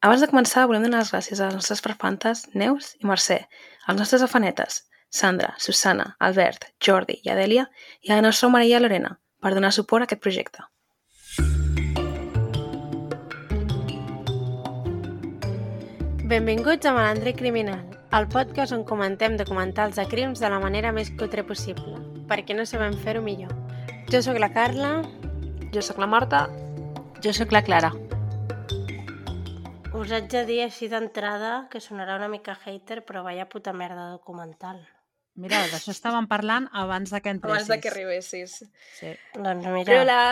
Abans de començar, volem donar les gràcies a les nostres perfantes Neus i Mercè, als nostres afanetes Sandra, Susana, Albert, Jordi i Adèlia i a la nostra Maria Lorena per donar suport a aquest projecte. Benvinguts a Malandre Criminal, el podcast on comentem documentals de crims de la manera més cutre possible, perquè no sabem fer-ho millor. Jo sóc la Carla. Jo sóc la Marta. Jo sóc la Clara. Us haig de dir així d'entrada que sonarà una mica hater, però vaya puta merda documental. Mira, d'això estàvem parlant abans de que entressis. Abans de que arribessis. Sí, Doncs mira, Però la,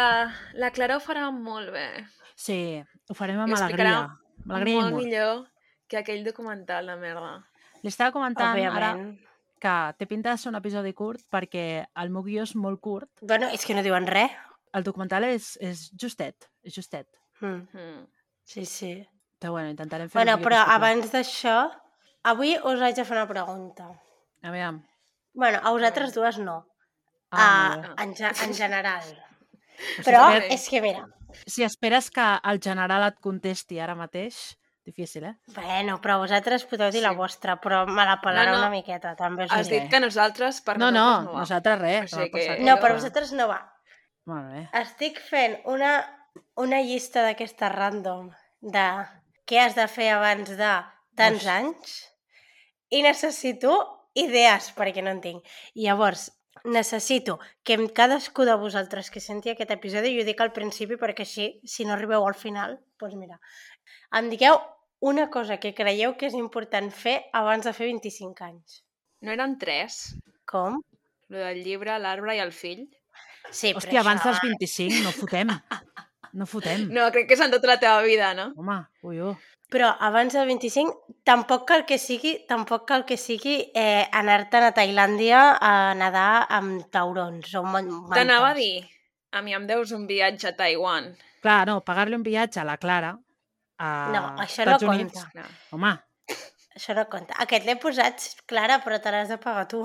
la Clara ho farà molt bé. sí ho farem amb I alegria. Amb alegria i molt amor. millor que aquell documental de merda. Li estava comentant ara òbviament. que té pinta de ser un episodi curt perquè el meu guió és molt curt. Bueno, és que no diuen res. El documental és, és justet, és justet. Mm. Mm. Sí, sí. Però bueno, intentarem fer Bueno, però possible. abans d'això, avui us haig de fer una pregunta. A veure... Bueno, a vosaltres dues no. Ah, Ah, molt bé. en, en general. Però espera. és que, mira, Si esperes que el general et contesti ara mateix, difícil, eh? bueno, però vosaltres podeu dir la Sí. vostra, però me la pelarà No, no. una miqueta, també us Has diré. dit que nosaltres, per No, no, nosaltres no va. nosaltres res. O sigui no que-. No, per Però- vosaltres no va. Molt bé. Estic fent una, una llista d'aquesta random de què has de fer abans de tants Ui. anys i necessito idees, perquè no en tinc. I llavors, necessito que amb cadascú de vosaltres que senti aquest episodi, i ho dic al principi perquè així, si no arribeu al final, doncs mira, em digueu una cosa que creieu que és important fer abans de fer 25 anys. No eren tres? Com? Lo del llibre, l'arbre i el fill? Sí, però Hòstia, abans això... dels 25 no fotem. No fotem. No, crec que és en tota la teva vida, no? Home, ui, ui. Però abans del 25 tampoc cal que sigui, tampoc cal que sigui eh, anar-te'n a Tailàndia a nedar amb taurons o man mantes. T'anava a dir, a mi em deus un viatge a Taiwan. Clar, no, pagar-li un viatge a la Clara a No, això no Estats Units. compta. No. Home, Això no compta. Aquest l'he posat, Clara, però te l'has de pagar tu.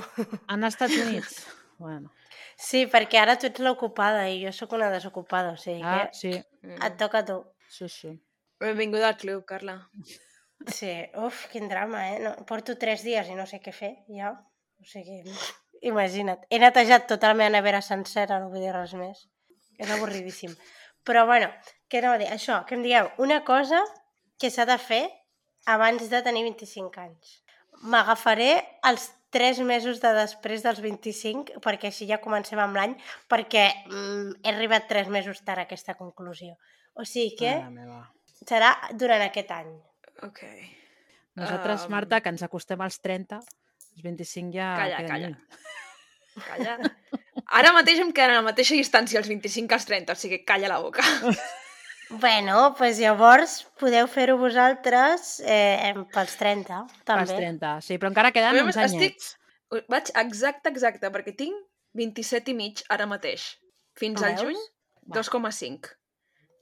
en Estats Units. Bueno, Sí, perquè ara tu ets l'ocupada i jo sóc una desocupada, o sigui ah, que sí, Mm. et toca a tu. sí, sí. Benvinguda al club, Carla. Sí, uf, quin drama, eh? No, porto tres dies i no sé què fer, ja. O sigui, imagina't. He netejat tota la meva nevera sencera, no vull dir res més. És avorridíssim. Però, bueno, què anava a dir? Això, que em digueu una cosa que s'ha de fer abans de tenir 25 anys. M'agafaré els 3 mesos de després dels 25, perquè així ja comencem amb l'any, perquè mm, he arribat 3 mesos tard a aquesta conclusió. O sigui que serà durant aquest any. Ok. Nosaltres, Um, Marta, que ens acostem als 30, els 25 ja Calla, calla. lluny. Calla. Ara mateix em queden a la mateixa distància els 25 als 30, o sigui, calla la boca. Bueno, doncs pues llavors podeu fer-ho vosaltres eh, pels 30, també. Als 30, sí, però encara queden uns més, estic-. Vaig exacte, exacte, perquè tinc 27 i mig ara mateix. Fins al Veus? juny, 2,5.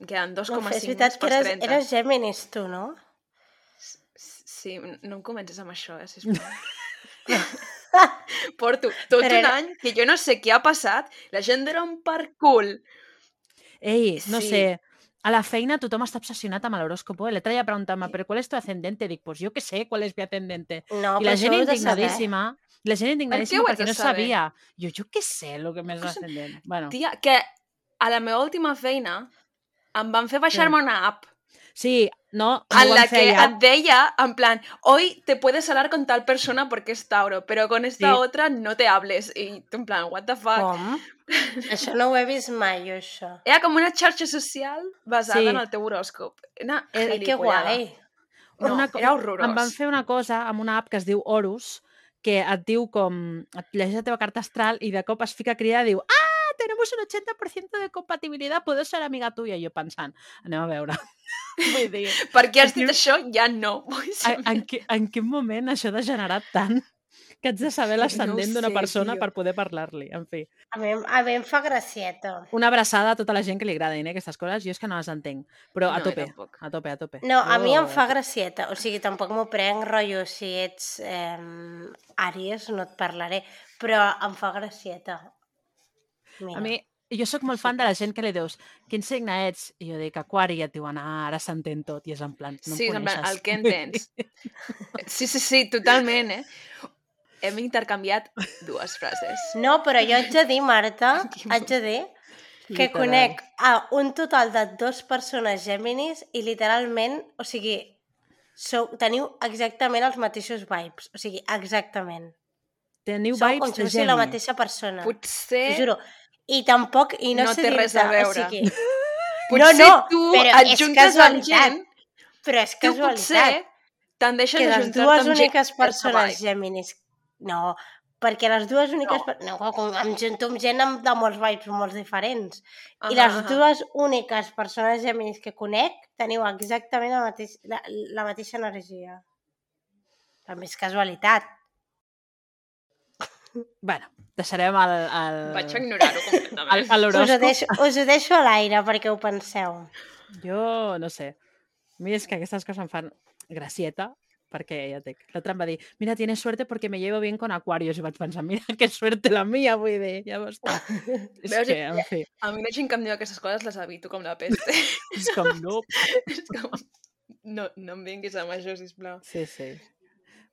Em queden 2,5 No, és veritat que pels eres, 30. eres Géminis, tu, no? Sí, no em comences amb això, eh, sisplau. Porto tot Però un era- any que jo no sé què ha passat, la gent era un parcul. Ei, no Sí. sé, a la feina tothom està obsessionat amb l'horòscopo. El otro día preguntaba, ¿pero cuál es tu ascendente? Dic, pues yo qué sé cuál es mi ascendente. No, I la però gent indignadíssima. La gent indignadíssima has perquè no saber? sabia. Jo, jo què sé el que més ascendent. Bueno, Tia, que a la meva última feina em van fer baixar-me una app sí, no, en no ho la que feia. et deia, en plan, hoy te puedes hablar con tal persona porque es Tauro, pero con esta Sí. otra no te hables. I tu en plan, what the fuck? Com? això no ho he vist mai, jo, això. Era com una xarxa social basada Sí. en el teu horòscop. Una Eh, Ai, que guai. No, Una era horrorós. Em van fer una cosa amb una app que es diu Horus, que et diu com... Et llegeix la teva carta astral i de cop es fica a cridar i diu ah, tenemos un 80% de compatibilidad, puedo ser amiga tuya. I jo pensant, anem a veure. Vull dir, Per què has dit Diu- això? Ja no. En, en, en quin moment això ha degenerat tant que haig de saber l'ascendent No d'una sé, persona tio. per poder parlar-li. En fi, A mi, a mi em fa gracieta. una abraçada a tota la gent que li agradin eh, aquestes coses. Jo és que no les entenc, però a No, tope, a tope, a tope. No, a mi em Jo- fa gracieta. O sigui, tampoc m'ho prenc rotllo si ets eh, àries, no et parlaré. Però em fa gracieta. Mira. A mi, jo sóc molt fan de la gent que li dius quin signe ets? I jo dic aquari i et diuen ah, ara s'entén tot. I és en plan, no sí, em en plan, coneixes. el que entens. Sí, sí, sí, totalment, eh? Hem intercanviat dues frases. No, però jo haig de dir, Marta, haig de dir que Literal. conec a un total de dues persones Géminis i literalment, o sigui, sou, teniu exactament els mateixos vibes. O sigui, exactament. Teniu Sou com vibes si de fóssiu la mateixa persona. Potser... T'ho juro. I tampoc, i no, No sé té res a veure. O sigui, Potser no, tu però et juntes amb gent, però és tu casualitat. potser tendeixes que a les juntar-te dues amb gent úniques persones vibe. Géminis... No, perquè les dues úniques... No. No, com em junto amb gent amb, de molts vibes molt diferents. I Ahà, les dues úniques persones Géminis que conec teniu exactament la, mateix, la, la mateixa energia. També és casualitat. Bueno, deixarem el... el... Vaig ignorar-ho el, completament. el Us ho, deixo, us ho deixo a l'aire perquè ho penseu. Jo no sé. A mi és que aquestes coses em fan gracieta, perquè ja et dic, l'altre em va dir, mira, tienes suerte porque me llevo bien con Aquarios, i vaig pensar, mira, que suerte la mia, vull dir, ja està. és Veus? que, en fi, A mi la gent que em diu aquestes coses les evito com la peste. és com, no, és com... No, no em vinguis amb això, sisplau. sí, sí.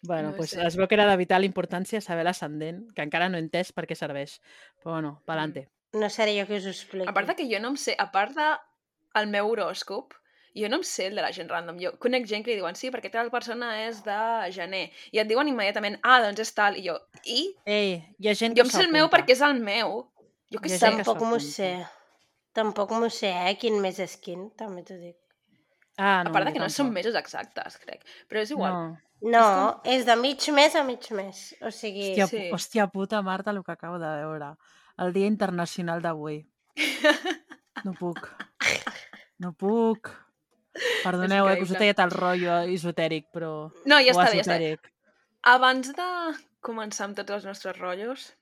Bueno, No pues sé. es veu que era de vital importància saber l'ascendent, que encara no he entès per què serveix. Però bueno, pa'lante. No seré jo que us ho expliqui. A part de que jo no em sé, a part de el meu horòscop, jo no em sé el de la gent random. Jo conec gent que li diuen, sí, perquè tal persona és de gener. I et diuen immediatament, ah, doncs és tal. I jo, i? Ei, hi ha gent Jo que em sé el meu perquè és el meu. Jo ha sé. que Tampoc m'ho sé. Tampoc m'ho sé, eh? Quin mes és quin, també t'ho dic. Ah, A no, part de jo que no són mesos exactes, crec. Però és igual. No. No, és de mig mes a mig mes. O sigui, Hòstia, Sí. hòstia puta, Marta, el que acabo de veure. El dia internacional d'avui. No puc. No puc. Perdoneu, eh, que us he tallat el rotllo esotèric, però... No, ja està ja està. Abans de començar amb tots els nostres rotllos,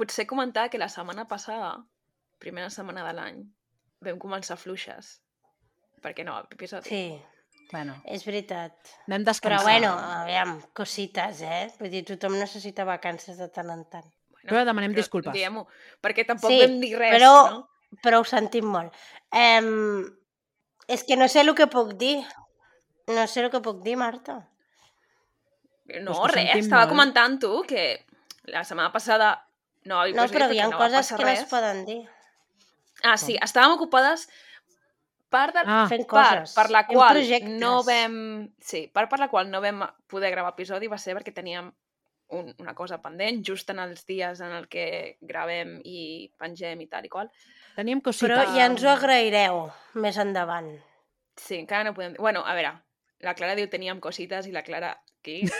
potser comentar que la setmana passada, primera setmana de l'any, vam començar fluixes. Perquè no, episodi. sí, Bueno, és veritat. anem Però descansant. bueno, aviam, cosites, eh? Vull dir, tothom necessita vacances de tant en tant. Bueno, Però demanem però disculpes. Diguem-ho, perquè tampoc Sí, vam dir res, però- no? Però ho sentim molt. Um, és que no sé el que puc dir. No sé el que puc dir, Marta. No, Pues res, estava molt. comentant tu que la setmana passada no No, però hi ha no coses que no es res. poden dir. Ah, sí, estàvem ocupades per, de... Ah, Fent part coses. per la qual no vam... Sí, part per la qual no vam poder gravar episodi va ser perquè teníem un, una cosa pendent, just en els dies en el que gravem i pengem i tal i qual. Teníem cosites. Però ja ens ho agraireu més endavant. Sí, encara no podem... Bueno, a veure, la Clara diu teníem cosites i la Clara aquí...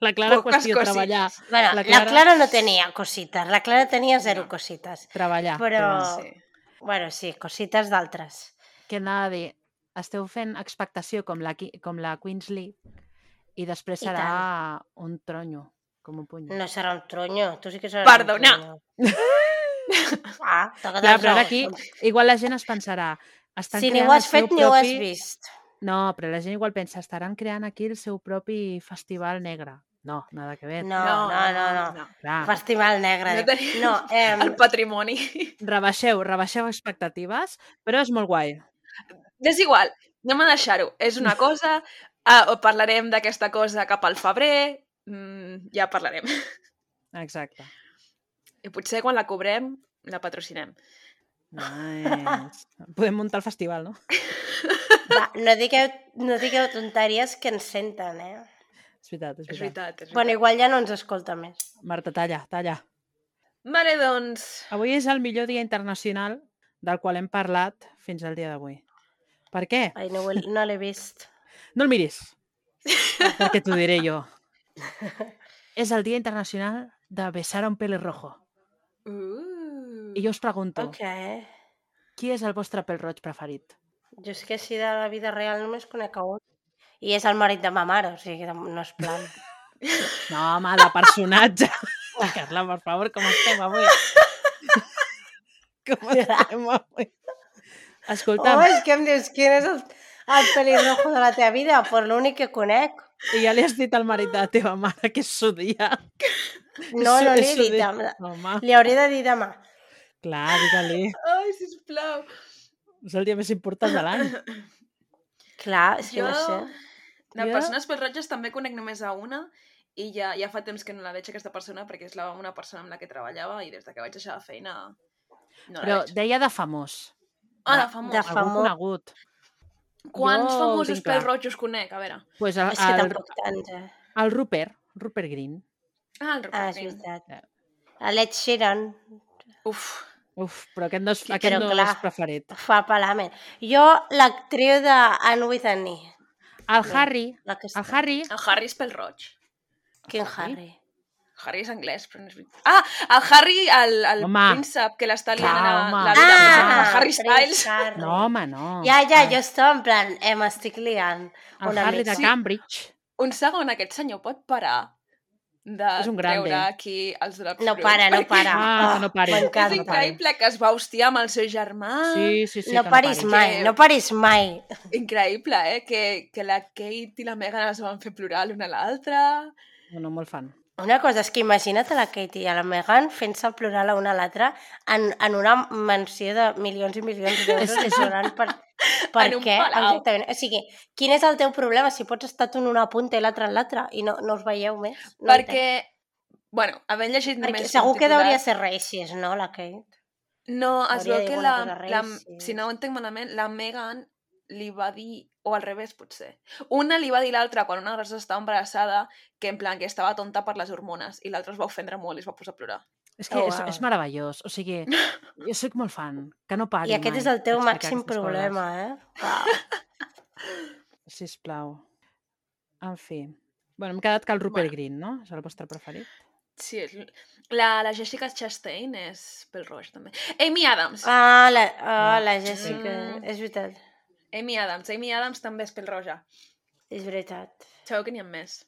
La clara poques qüestió, cosites. treballar. Bueno, La la, Clara- Clara... no tenia cosites. La Clara tenia zero No. cosites. Treballar. Però, Sí. bueno, sí, cosites d'altres. Què anava a dir? Esteu fent expectació com la, com la Queens League i després I serà un tronyo, com un puny. No serà un tronyo. Tu sí que seràs Perdona. un tronyo. ah, Clar, els però aquí igual la gent es pensarà estan Si ni ho has fet ni ho has propi- vist. No, però la gent igual pensa, estaran creant aquí el seu propi festival negre. No, nada que ver. No, no, no, no. no. Clar, Festival negre. No No, tenim no eh, El patrimoni. rebaixeu, rebaixeu expectatives, però és molt guai. És igual, anem a deixar-ho. És una cosa, uh, parlarem d'aquesta cosa cap al febrer, mm, ja parlarem. Exacte. I potser quan la cobrem, la patrocinem. Nice. Podem muntar el festival, no? va, no, digueu, no digueu tonteries que ens senten, eh? És veritat, és És veritat. veritat, és Bueno, veritat. igual ja no ens escolta més. Marta, talla, talla. Vale, doncs... Avui és el millor dia internacional del qual hem parlat fins al dia d'avui. Per què? Ai, no, no l'he vist. No el miris, perquè t'ho diré jo. És el Dia Internacional de besar a un pelirrojo. Uh. I jo us pregunto, Ok. qui és el vostre pèl roig preferit? Jo és que així de la vida real només conec a un. I és el marit de ma mare, o sigui que no és plan. No, home, de personatge. Carla, per favor, com estem avui? Com estem avui? Escolta'm, Oh, és que em dius, quin és el, el pelirrojo de la teva vida? Pues l'únic que conec. i ja li has dit al marit de la teva mare que és su dia. No, no és li he su dit. Li hauré de dir demà. Clar, digue-li. Ai, sisplau. És el dia més important de l'any. Clar, és que Jo, no sé. de Jo- persones pel-roges també conec només a una i ja, ja fa temps que no la veig aquesta persona perquè és la, una persona amb la que treballava i des de que vaig deixar la feina no la Però veig. deia de famós. Ah, de de famós. fa- Algú Famós. conegut. Quants Jo famosos clar. pel-rojos conec? A veure. Pues el, És que el, tampoc tant, eh? el Rupert, Rupert Green. Ah, el Ah, Rupert és Grint. veritat. L'Ed Sheeran Uf, Uf, però aquest no és, Sí, aquest no clar. és preferit. fa pelament. Jo, l'actriu de Anne with Annie. El Bé, Harry, La que el. Harry, el Harry és pel-roig. Quin Harry? Harry és anglès, però no és veritat. Ah, el Harry, el, el Home. príncep que l'està liant Clar, a home. la vida. Ah, Ah, Harry Styles. Harry. no, home, no. Ja, ja, jo estava en plan, eh, m'estic liant. El una Harry de mica. Cambridge. Un segon, aquest senyor pot parar de És un grande. treure aquí els draps No para, no para. Ah, que no. M'encanta. És increïble que es va hostiar amb el seu germà. Sí, sí, sí. no paris pari. mai, no paris mai. Increïble, eh? Que, que la Kate i la Megan es van fer plorar l'una a l'altra. No, no, molt fan. Una cosa és que imagina't a la Katie i a la Megan fent-se plorar l'una a l'altra en, en una mansió de milions i milions d'euros és- plorant per, per En què? Exactament. O sigui, quin és el teu problema si pots estar tu en una punta i l'altra en l'altra i no, no us veieu més? No perquè, bueno, havent llegit perquè només segur que hauria ser racist, no, la Kate? No, es veu que la, la, si no ho entenc malament, la Megan li va dir, o al revés potser, una li va dir l'altra quan una de les dues estava embarassada que en plan que estava tonta per les hormones i l'altra es va ofendre molt i es va posar a plorar. És que Oh, és, wow. és meravellós. O sigui, jo sóc molt fan. Que no pari I aquest mai és el teu màxim problema, eh? Coses. Sisplau. En fi. Bueno, hem quedat que el Rupert Green, no? És el vostre preferit. Sí, és... la, la Jessica Chastain és pel roig també. Amy Adams. Ah, la, ah, la Jessica. Mm. És veritat. Amy Adams. Amy Adams també és pel roja. És veritat. Sabeu que n'hi ha més.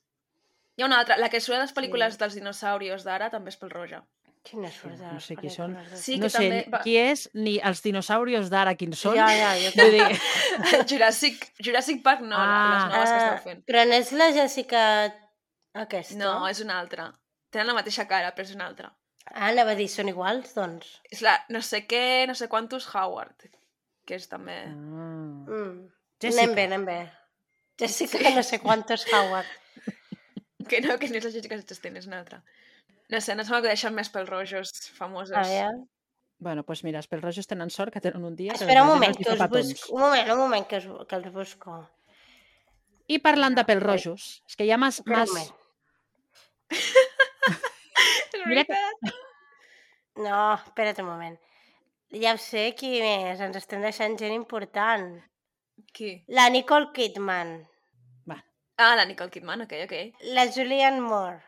Hi ha una altra, la que surt a les pel·lícules dels dinosaurios d'ara també és pel roja. Quina sort de no sé qui són. Sí, no sé també... Qui és ni els dinosaurios d'ara quins són. Ja, ja, jo Vull dir, Jurassic, Jurassic Park no, Ah. les noves que esteu fent. però no és la Jessica aquesta? No, és una altra. Tenen la mateixa cara, però és una altra. Ah, anava a dir, són iguals, doncs. És la no sé què, no sé quantos Howard, que és també... Ah. Mm. Jessica. Anem bé, anem bé. Jessica no sé quantos Howard. Que no, que no és la Jessica Chastain, és una altra. No sé, no se m'acudeixen més pels rojos famosos. A veure. Bueno, doncs mira, els pelrojos tenen sort que tenen un dia... que Espera un moment, que us busco. Un moment, un moment, que, us, que els busco. I parlant de pelrojos, és que hi ha mas... Espera un mas... moment. És Mira que-. No, espera't un moment. Ja ho sé qui més, ens estem deixant gent important. Qui? La Nicole Kidman, Va, Ah, la Nicole Kidman, ok, ok. la Julianne Moore,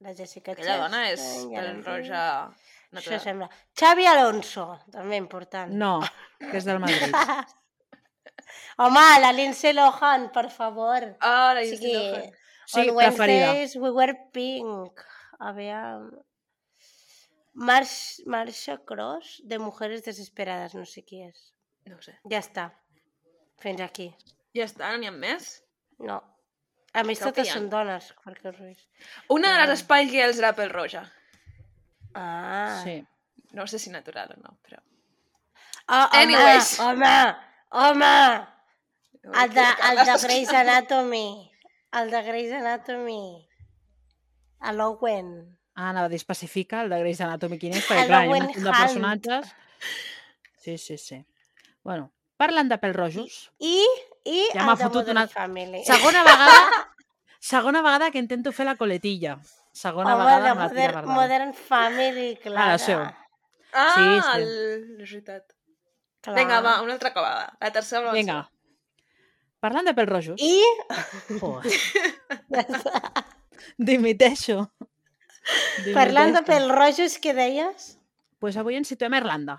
la Jessica Aquella dona és Chastain, pel roja Això natural. sembla. Xavi Alonso, també important. no, que és del Madrid. Home, la Lindsay Lohan, per favor. Ah, la O Lindsay sigui, Lohan. Sí, on preferida. Wednesdays we were pink. A veure... Marsh, Marsha Cross, de Mujeres Desesperadas, no sé qui és. No ho sé. Ja està. Fins aquí. Ja està, no n'hi ha més? No. A més, Crec que totes són dones, perquè us veus. Una de les Spice Girls era pel roja. Ah. Sí. No sé si natural o no, però... Oh, home, Anyways. home, home! El de, el de Grey's Anatomy. El de Grey's Anatomy. A l'Owen. Ah, anava a dir especifica el de Grey's Anatomy quin és, perquè El clar, hi ha un de personatges. Sí, sí, sí. Bueno, parlant de pelrojos, I, i Ja el de fotut Modern una- Family. segona vegada segona vegada que intento fer la coletilla. Segona Home, vegada de amb la Modern, per dalt. Modern Family, clar. la seu. Ah, Sí, sí. El... és veritat. Clar. Vinga, va, una altra acabada. La tercera la Vinga. Parlant de pelrojos, I... Joder, dimiteixo. Parlant de Dimiteixo. pèl-rojos, què deies? pues avui ens situem a Irlanda,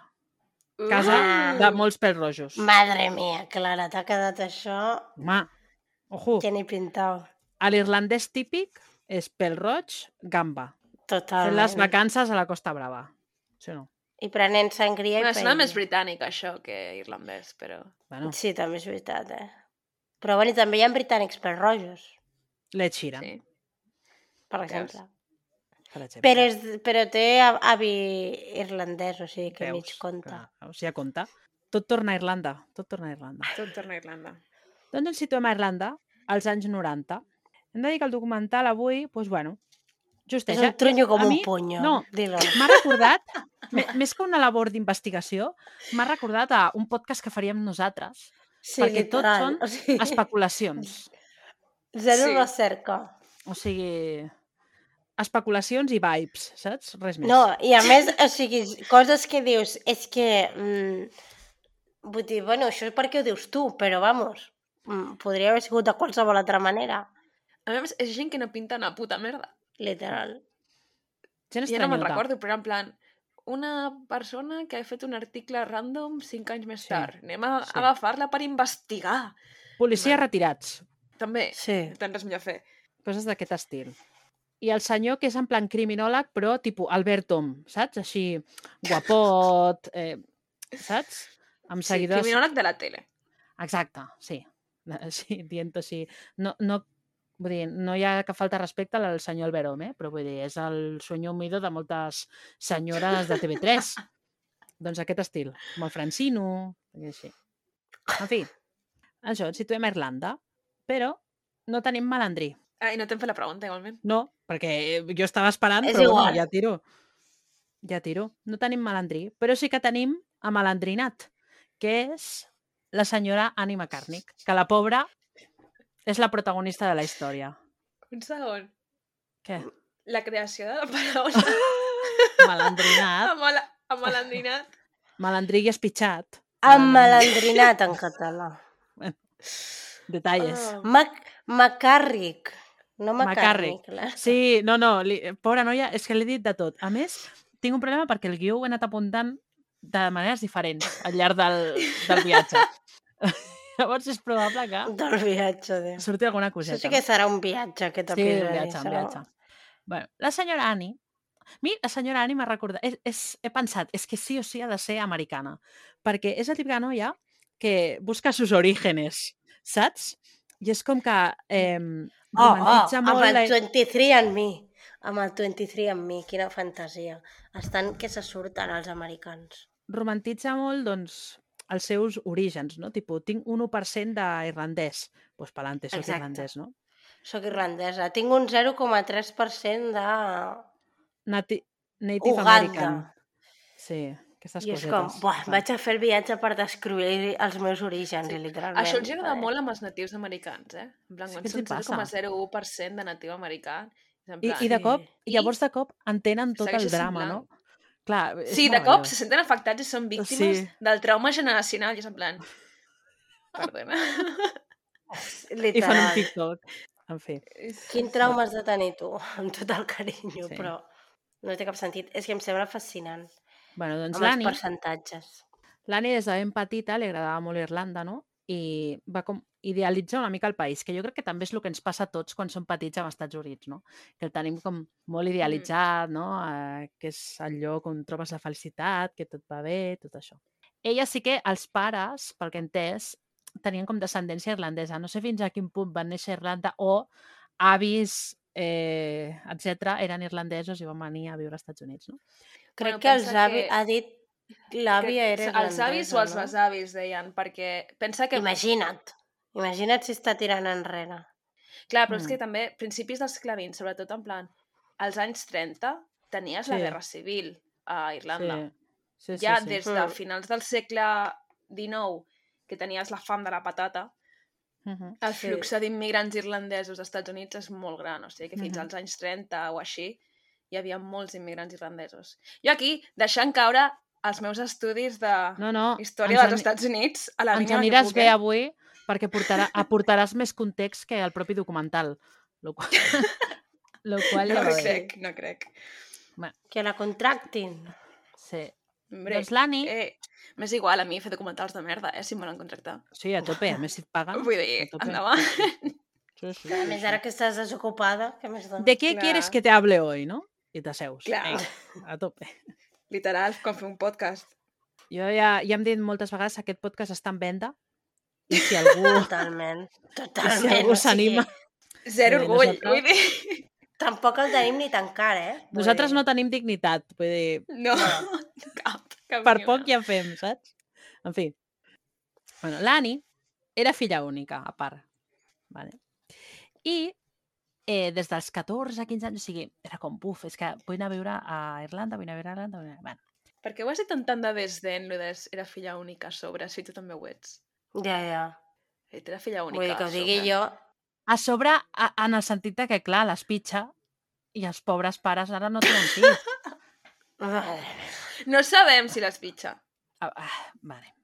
casa Ah. de molts pelrojos. Madre mia, Clara, t'ha quedat això Home, ojo, que ni pintau. a l'irlandès típic és pèl-roig, gamba. Fent Totalment. les vacances a la Costa Brava. Sí o no? I prenent sangria i Bueno, sona paella. més britànic, això, que irlandès, però... Bueno, Sí, també és veritat, eh? Però bueno, i també hi ha britànics pèl-rojos, L'Ed Sheeran. Sí. per Veus? Per exemple. Però, és, però té avi irlandès, o sigui que mig compta. Que, o sigui, a compte. Tot torna a Irlanda. Tot torna a Irlanda. Tot torna a Irlanda. Doncs ens situem a Irlanda, als anys 90. Hem de dir que el documental avui, doncs bueno, És justeja. un tronyo com A un mi- punyo. no. M'ha recordat, més que una labor d'investigació, m'ha recordat a un podcast que faríem nosaltres. Sí, perquè tot literal. són o sigui, Especulacions. Zero Sí. recerca. O sigui, especulacions i vibes, saps? Res més. No, i a més, o sigui, coses que dius, és que... Mm, vull dir, bueno, això és perquè ho dius tu, però vamos, mm, podria haver sigut de qualsevol altra manera, A més, és gent que no pinta una puta merda. literal. Gent Ja no me'n recordo, però en plan, una persona que ha fet un article random cinc anys més Sí. tard. Anem a Sí. agafar-la per investigar. Policies Vale. retirats. També, Sí. tens res millor fer. Coses d'aquest estil. I el senyor que és en plan criminòleg, però tipus Albert Tom, saps? Així, guapot, eh, saps? Amb Sí, seguidors... criminòleg de la tele. Exacte, sí. Sí, dient així. No, no, vull dir, no hi ha que falta respecte al senyor Alberom, eh? però vull dir, és el sueño humido de moltes senyores de TV3. doncs aquest estil, amb el Francino, i així. En fi, això, ens situem a Irlanda, però no tenim malandrí. Ah, i no t'hem fet la pregunta, igualment. No, perquè jo estava esperant, És però bueno, igual. ja tiro. Ja tiro. No tenim malandrí, però sí que tenim a malandrinat, que és la senyora Annie McCartnick, que la pobra és la protagonista de la història. Un segon. Què? La creació de la paraula Malandrinat, amb, la, amb l'endinat. malandrí i espitxat. Emmalandrinat en català. Detalles. Ah. Mac Macàrric. No. La... Sí, no, no, li, pobra noia, és que l'he dit de tot. A més, tinc un problema perquè el guió ho he anat apuntant de maneres diferents al llarg del, del viatge. Llavors és probable que Del viatge, Déu. surti alguna Això coseta. sí que serà un viatge, aquest Sí, episodi. un viatge, un serà- viatge. Bueno, la senyora Annie, a mi la senyora Annie m'ha recordat, és, és, he pensat, és que sí o sí ha de ser americana, perquè és la típica noia que busca sus orígenes, saps? I és com que eh, Oh, oh, amb el la... 23 en mi. Amb el 23 en mi, quina fantasia. Estan que se surten els americans. romantitza molt, doncs, els seus orígens, no? Tipo, tinc un 1% d'irlandès. Doncs pues pa'lante, soc Exacte. irlandès, no? Soc irlandesa. Tinc un 0,3% de... Nati Native Uganda. American. Sí, aquestes I és cosetes. com, buah, vaig a fer el viatge per descobrir els meus orígens, Sí. literalment. Això els agrada Eh, molt amb els natius americans, eh? En plan, Sí, són t'hi passa? 0,01% de natiu americà. en I, plan, I de cop, I llavors de cop entenen tot el drama, no? blanc. Clar, Sí, de cop se senten afectats i són víctimes Sí. del trauma generacional. I és en plan... Perdona. I fan un. TikTok. En fi. Quin trauma has de tenir tu? Amb tot el carinyo, Sí. però no té cap sentit. És que em sembla fascinant. Bueno, doncs Amb els percentatges. l'Annie des de ben petita li agradava molt Irlanda, no? I va com idealitzar una mica el país, que jo crec que també és el que ens passa a tots quan som petits als Estats Units, no? Que el tenim com molt idealitzat, no? Eh, que és el lloc on trobes la felicitat, que tot va bé, tot això. Ella sí que els pares, pel que he entès, tenien com descendència irlandesa. No sé fins a quin punt van néixer a Irlanda o avis, eh, etc eren irlandesos i van venir a viure als Estats Units, no? Crec Bueno, que els avis... que- Ha dit l'àvia era Que Els avis o els no? besavis, deien, perquè pensa que... Imagina't. Imagina't si està tirant enrere. Clar, però és Mm. que també, principis del segle XX, sobretot en plan, als anys 30, tenies la Sí. Guerra Civil a Irlanda. Sí, sí, ja sí. des de Mm. finals del segle XIX, que tenies la fam de la patata, Mhm. el Sí. flux d'immigrants irlandesos als Estats Units és molt gran, o sigui que fins Mhm. als anys 30 o així hi havia molts immigrants irlandesos. Jo aquí, deixant caure els meus estudis de No, no, història ens dels Estats Units a la ens línia que aniràs bé eh? avui perquè portarà, aportaràs més context que el propi documental. Lo qual, lo qual No ja bé. crec, no crec. Que la contractin. Sí. Hombre, Doncs l'Anni, eh, m'és igual a mi fer documentals de merda, eh, si em volen contractar. sí, a tope, a més si et paguen. Vull dir, a endavant. Sí, sí, A sí, més, sí. ara que estàs desocupada, què més dones? ¿De qué Clar. quieres que te hable hoy, no? I t'asseus. Clar. Ei, a tope. Literal, com fer un podcast. Jo ja, ja hem dit moltes vegades que aquest podcast està en venda i si algú, Totalment. i Totalment. si algú s'anima... Zero Bé, orgull, nosaltres- vull dir. tampoc el tenim ni tan car, eh? Vull Nosaltres dir, no tenim dignitat, vull dir, No, cap. cap per poc ja fem, saps? En fi. Bueno, l'Annie era filla única, a part. Vale. I eh, des dels 14 a 15 anys, o sigui, era com, buf, és que vull anar a viure a Irlanda, vull anar a viure a Irlanda, vull anar... Bueno, Per què ho has dit amb tant de desdent, lo de era filla única a sobre, si tu també ho ets? Ja, ja. Et era filla única Vull dir que a ho digui jo... a sobre, a, en el sentit de que, clar, les pitja i els pobres pares ara no tenen fills. No sabem si les pitja. Ah, ah, vale.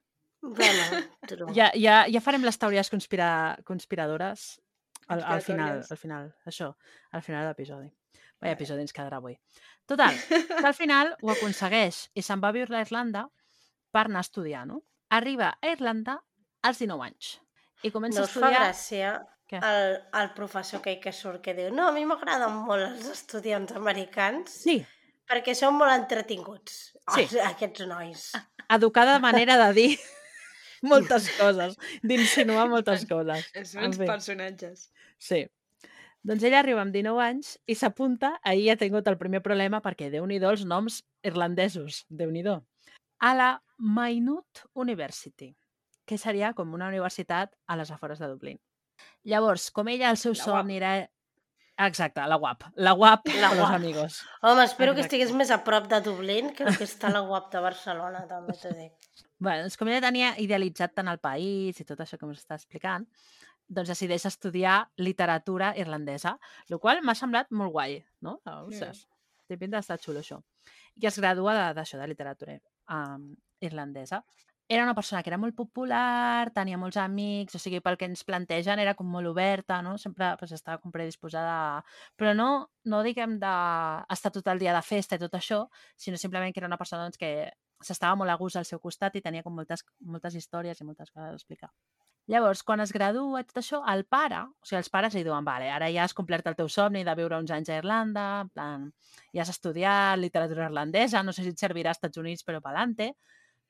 Bueno. Ja, ja, ja farem les teories conspira, conspiradores al, al final, al final, això, al final de l'episodi. Vaya episodi ens quedarà avui. Total, que al final ho aconsegueix i se'n va a viure a Irlanda per anar a estudiar, no? Arriba a Irlanda als 19 anys i comença No a us fa estudiar... gràcia Què? el, el professor aquell que surt que diu no, a mi m'agraden molt els estudiants americans Sí, perquè són molt entretinguts, Sí. els, aquests nois. educada manera de dir moltes coses, d'insinuar moltes coses. Els En meus fi. personatges. Sí. Doncs ella arriba amb 19 anys i s'apunta, ahir ha tingut el primer problema perquè déu nhi els noms irlandesos, déu nhi a la Maynooth University, que seria com una universitat a les afores de Dublín. Llavors, com ella, el seu La somni era... Exacte, la UAP. La UAP La per los amigos. Home, espero que Exacte. estigués més a prop de Dublín que el que està la UAP de Barcelona, també t'ho dic. Bé, doncs com ella tenia idealitzat tant el país i tot això que us està explicant, doncs decideix estudiar literatura irlandesa, el qual m'ha semblat molt guai, no? Ah, Ostres, té pinta d'estar xulo això. I es gradua de- d'això, de, literatura um, irlandesa. Era una persona que era molt popular, tenia molts amics, o sigui, pel que ens plantegen era com molt oberta, no? Sempre pues, estava com predisposada a... Però no, no diguem d'estar tot el dia de festa i tot això, sinó simplement que era una persona doncs, que s'estava molt a gust al seu costat i tenia com moltes, moltes històries i moltes coses a explicar. Llavors, quan es gradua tot això, el pare, o sigui, els pares li diuen, vale, ara ja has complert el teu somni de viure uns anys a Irlanda, en plan, ja has estudiat literatura irlandesa, no sé si et servirà als Estats Units, però pelante,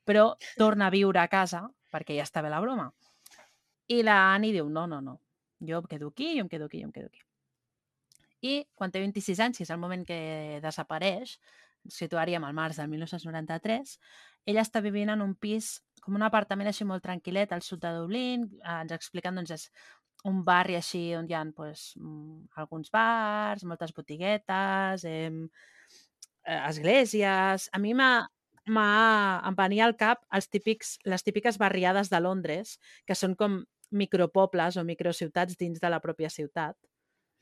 però torna a viure a casa perquè ja està bé la broma. I la Annie diu, no, no, no, jo em quedo aquí, jo em quedo aquí, jo em quedo aquí. I quan té 26 anys, que és el moment que desapareix, situaríem al març del 1993, ella està vivint en un pis, com un apartament així molt tranquil·let al sud de Dublín, eh, ens expliquen, doncs, és un barri així on hi ha pues, mm, alguns bars, moltes botiguetes, eh, esglésies... A mi m'ha- em venia al cap els típics, les típiques barriades de Londres, que són com micropobles o microciutats dins de la pròpia ciutat,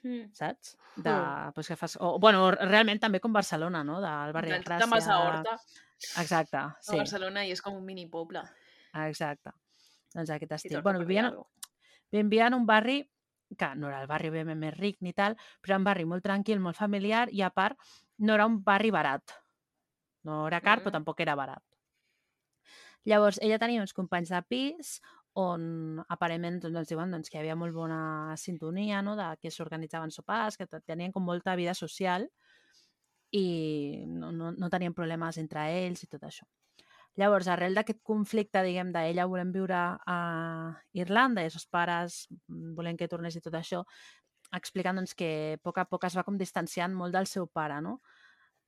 Mm. saps? De, Mm. pues, que fas, o, bueno, realment també com Barcelona, no? Del barri de De Gràcia. Massa Horta, Exacte, a sí, Barcelona, i és com un mini poble. exacte. Doncs aquest estil. Bueno, vivien, vivien en un barri que no era el barri ben més ric ni tal, però era un barri molt tranquil, molt familiar i a part no era un barri barat. No era car, però Mm. tampoc era barat. Llavors, ella tenia uns companys de pis on aparentment doncs, ens diuen doncs, que hi havia molt bona sintonia, no? de que s'organitzaven sopars, que te- tenien com molta vida social i no, no, no tenien problemes entre ells i tot això. Llavors, arrel d'aquest conflicte, diguem, d'ella volem viure a Irlanda i els seus pares mm, volem que tornés i tot això, expliquen doncs, que a poc a poc es va com distanciant molt del seu pare, no?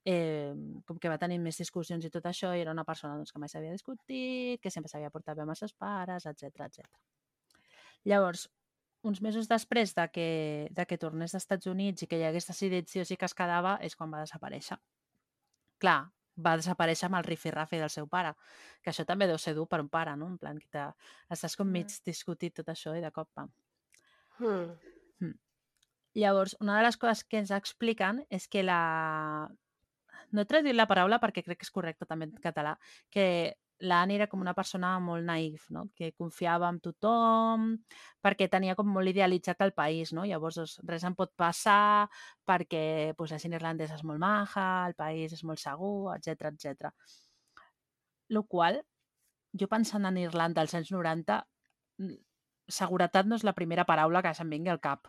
Eh, com que va tenir més discussions i tot això, i era una persona doncs, que mai s'havia discutit, que sempre s'havia portat bé amb els seus pares, etc etc. Llavors, uns mesos després de que, de que tornés als Estats Units i que hi hagués decidit sí o sí que es quedava, és quan va desaparèixer. Clar, va desaparèixer amb el rifirrafe del seu pare, que això també deu ser dur per un pare, no? En plan, que te, estàs com Mm. mig discutit tot això i de cop, pam. Mm. Llavors, una de les coses que ens expliquen és que la... No he traduït la paraula perquè crec que és correcta també en català, que la Annie era com una persona molt naïf, no? que confiava en tothom, perquè tenia com molt idealitzat el país, no? Llavors, doncs, res em pot passar perquè doncs, la gent irlandesa és molt maja, el país és molt segur, etc etc. Lo qual, jo pensant en Irlanda als anys 90, mm, seguretat no és la primera paraula que se'm vingui al cap.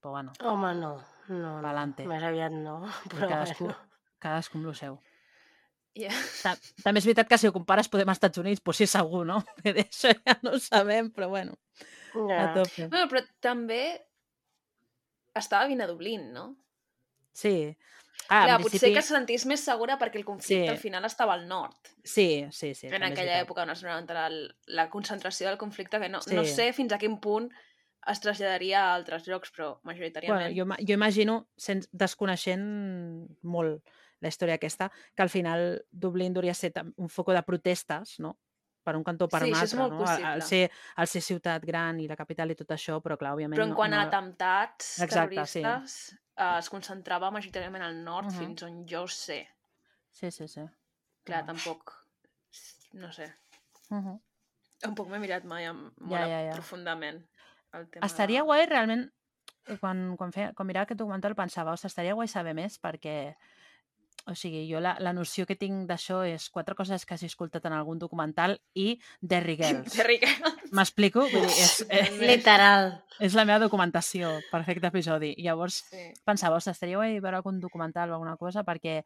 Però bueno, Home, no. No, no. Més aviat no. Però cadascú, bueno. Cadascú amb lo seu. Yeah. Ta també és veritat que si ho compares podem als Estats Units, doncs sí, segur, no? Que D'això ja no ho sabem, però bueno, a Ja. tope. Bueno, però també estava vivint a Dublín, no? Sí. Ah, Clar, en potser principi... que se sentís més segura perquè el conflicte Sí. al final estava al nord. Sí, sí, sí. en aquella època on es donava la, la concentració del conflicte, que no, Sí. no sé fins a quin punt es traslladaria a altres llocs, però Bueno, majoritàriament... jo, ima- jo imagino, sens, desconeixent molt la història aquesta, que al final Dublín hauria ser un foco de protestes, no? Per un cantó per Sí, un altre, no? Al, ser, al ser ciutat gran i la capital i tot això, però clar, òbviament... Però en no- quant a no, atemptats Exacte, sí. terroristes, eh, es concentrava majoritàriament al nord, Mhm. fins on jo sé. Sí, sí, sí. Clar, Ah. tampoc... No sé. Uh -huh. Tampoc m'he mirat mai amb, molt Ja, ja, ja. profundament el tema Estaria de... guai realment, eh, quan, quan, feia, quan mirava aquest documental pensava, ostres, estaria guai saber més perquè, o sigui, jo la, la noció que tinc d'això és quatre coses que hagi escoltat en algun documental i Derry Girls. De rica. M'explico? Vull dir, és, és, Literal. és la meva documentació per fer aquest episodi. I llavors Sí. pensava, ostres, estaria guai veure algun documental o alguna cosa perquè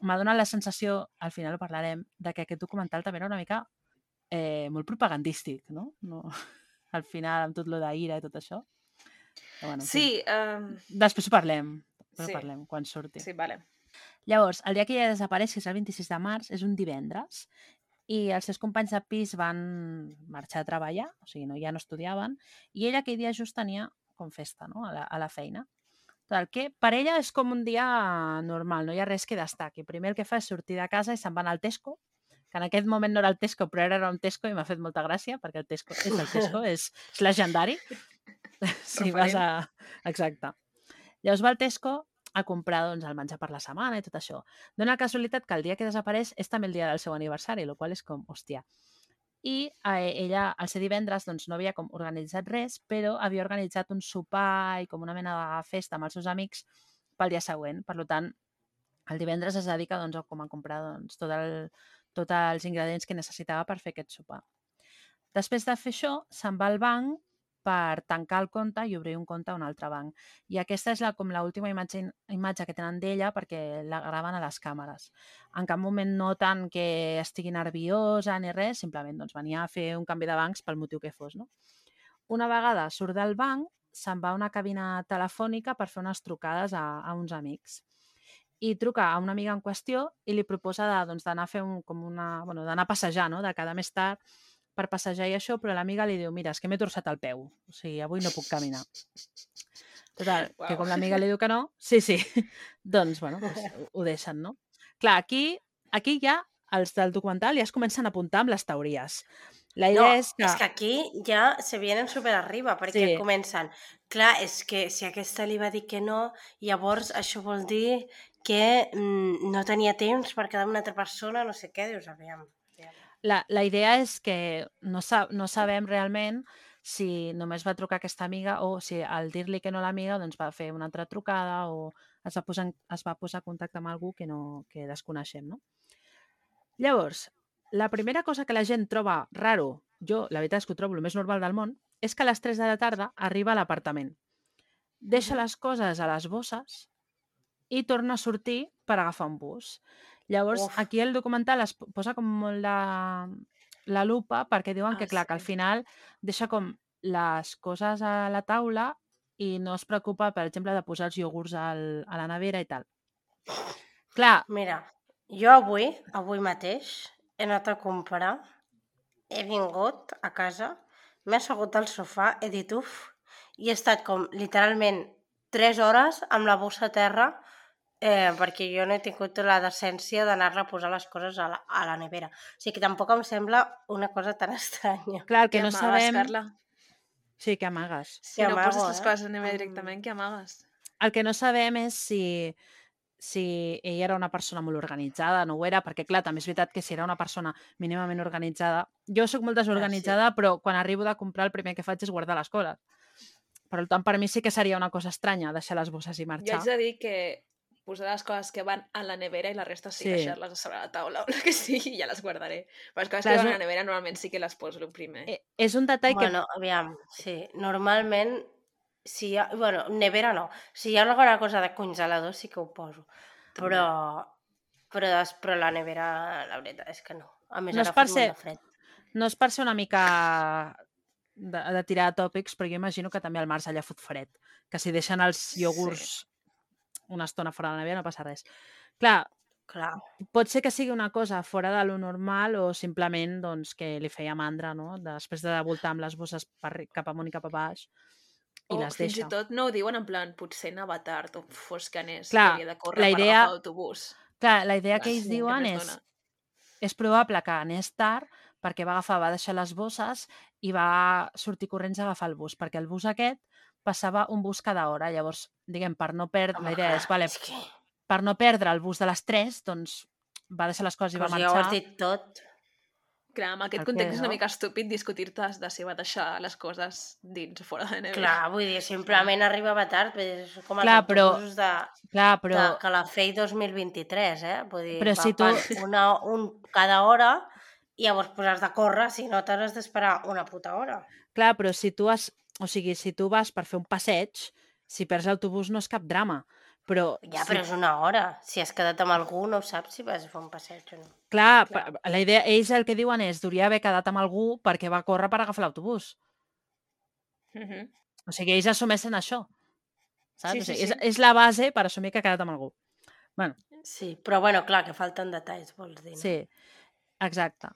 m'ha donat la sensació, al final ho parlarem, de que aquest documental també era una mica eh, molt propagandístic, no? no? Al final, amb tot lo d'ira i tot això. Però, bueno, en fi. Sí, um, Després ho parlem. Després Sí. ho parlem, quan surti. sí, vale. Llavors, el dia que ella desapareix, que és el 26 de març, és un divendres, i els seus companys de pis van marxar a treballar, o sigui, no, ja no estudiaven, i ella aquell dia just tenia com festa no? a, la, a la feina. Total, que per ella és com un dia normal, no hi ha res que destaqui. Primer el que fa és sortir de casa i se'n van al Tesco, que en aquest moment no era el Tesco, però era un Tesco i m'ha fet molta gràcia, perquè el Tesco és el Tesco, és, és legendari. si vas a... Exacte. Llavors va al Tesco a comprar doncs, el menjar per la setmana i tot això. Dóna la casualitat que el dia que desapareix és també el dia del seu aniversari, el qual és com, hòstia. I eh, ella, al ser divendres, doncs, no havia com organitzat res, però havia organitzat un sopar i com una mena de festa amb els seus amics pel dia següent. Per tant, el divendres es dedica doncs, a, com a comprar doncs, tot el, tots els ingredients que necessitava per fer aquest sopar. Després de fer això, se'n va al banc per tancar el compte i obrir un compte a un altre banc. I aquesta és la, com l'última imatge, imatge que tenen d'ella perquè la graven a les càmeres. En cap moment noten que estigui nerviosa ni res, simplement doncs, venia a fer un canvi de bancs pel motiu que fos. No? Una vegada surt del banc, se'n va a una cabina telefònica per fer unes trucades a, a uns amics i truca a una amiga en qüestió i li proposa doncs, d'anar a fer un, com una, bueno, d'anar a passejar, no? de quedar més tard per passejar i això, però l'amiga li diu, mira, és que m'he torçat el peu, o sigui, avui no puc caminar. Total, que Uau. com l'amiga li diu que no, sí, sí, doncs, bueno, pues, ho, ho deixen, no? Clar, aquí, aquí ja els del documental ja es comencen a apuntar amb les teories. La idea No, és que... és que aquí ja se vienen super arriba, perquè Sí. comencen... Clar, és que si aquesta li va dir que no, llavors això vol dir que mm, no tenia temps per quedar amb una altra persona, no sé què, dius, aviam. La, la idea és que no, sa no sabem realment si només va trucar aquesta amiga o si al dir-li que no l'amiga doncs va fer una altra trucada o es va, posar es va posar en contacte amb algú que, no, que desconeixem. No? Llavors, la primera cosa que la gent troba raro, jo la veritat és que ho trobo el més normal del món, és que a les 3 de la tarda arriba a l'apartament. Deixa les coses a les bosses i torna a sortir per agafar un bus. Llavors, Uf. aquí el documental es po- posa com molt la, la lupa perquè diuen Ah, que, clar, que al sí. final deixa com les coses a la taula i no es preocupa, per exemple, de posar els iogurts al, a la nevera i tal. Clar, Mira, jo avui, avui mateix, he anat a comprar, he vingut a casa, m'he assegut al sofà, he dit uf, i he estat com literalment 3 hores amb la bossa a terra eh, perquè jo no he tingut la decència d'anar-la a posar les coses a la, a la nevera. O sigui que tampoc em sembla una cosa tan estranya. clar, que Què no amagues, sabem... Carla? Sí, que amagues. Si no amago, poses les eh? coses a Mm. directament, què amagues? El que no sabem és si, si ella era una persona molt organitzada, no ho era, perquè clar, també és veritat que si era una persona mínimament organitzada... Jo sóc molt desorganitzada, però quan arribo de comprar el primer que faig és guardar les coses. Per tant, per mi sí que seria una cosa estranya deixar les bosses i Jo marxar. haig de dir que posar les coses que van a la nevera i la resta sí, Sí. sí. deixar-les a sobre la taula o el que sigui i ja les guardaré. Però les coses Clar, que van a la nevera normalment sí que les poso el primer. Eh, És un detall que... Bueno, aviam, sí. Normalment, si hi ha... Bueno, nevera no. Si hi ha alguna cosa de congelador sí que ho poso. Però, però, des- però la nevera, la veritat és que no. A més, No ara fa ser- molt de fred. No és per ser una mica de, de tirar tòpics, però jo imagino que també al març allà fot fred. Que si deixen els iogurts una estona fora de la nevera no passa res. Clar, Clar. pot ser que sigui una cosa fora de lo normal o simplement doncs, que li feia mandra, no? Després de voltar amb les bosses per, cap amunt i cap a baix i o les fins deixa. i tot no ho diuen en plan, potser anava tard o fos que anés, Clar, que havia de córrer la per idea- agafar l'autobús. Clar, la idea Clar, que ells sí, diuen que és, és probable que anés tard perquè va agafar, va deixar les bosses i va sortir corrents a agafar el bus, perquè el bus aquest passava un bus cada hora. Llavors, diguem, per no perdre... La idea és, vale, és que... per no perdre el bus de les 3, doncs va deixar les coses i va Pues ja ho has marxar. dit tot. Clar, amb aquest Perquè, context és una no? mica estúpid discutir-te de si va deixar les coses dins o fora de nevera. Clar, vull dir, simplement arribava tard, és com els però- de, Clar, però... de Calafell 2023, eh? Vull dir, Però va si tu- una, un cada hora i llavors pues, has de córrer, si no t'has d'esperar una puta hora. Clar, però si tu has... O sigui, si tu vas per fer un passeig, si perds l'autobús no és cap drama. Però, Ja, si però és una hora. Si has quedat amb algú, no saps si vas a fer un passeig o no. Clar, Clar. la idea, ells el que diuen és hauria haver quedat amb algú perquè va córrer per agafar l'autobús. Mhm. O sigui, ells assumeixen això. Saps? Sí, o sí, sigui, sí. És, és la base per assumir que ha quedat amb algú. Sí, però bueno, clar, que falten detalls, vols dir, no? Sí, exacte.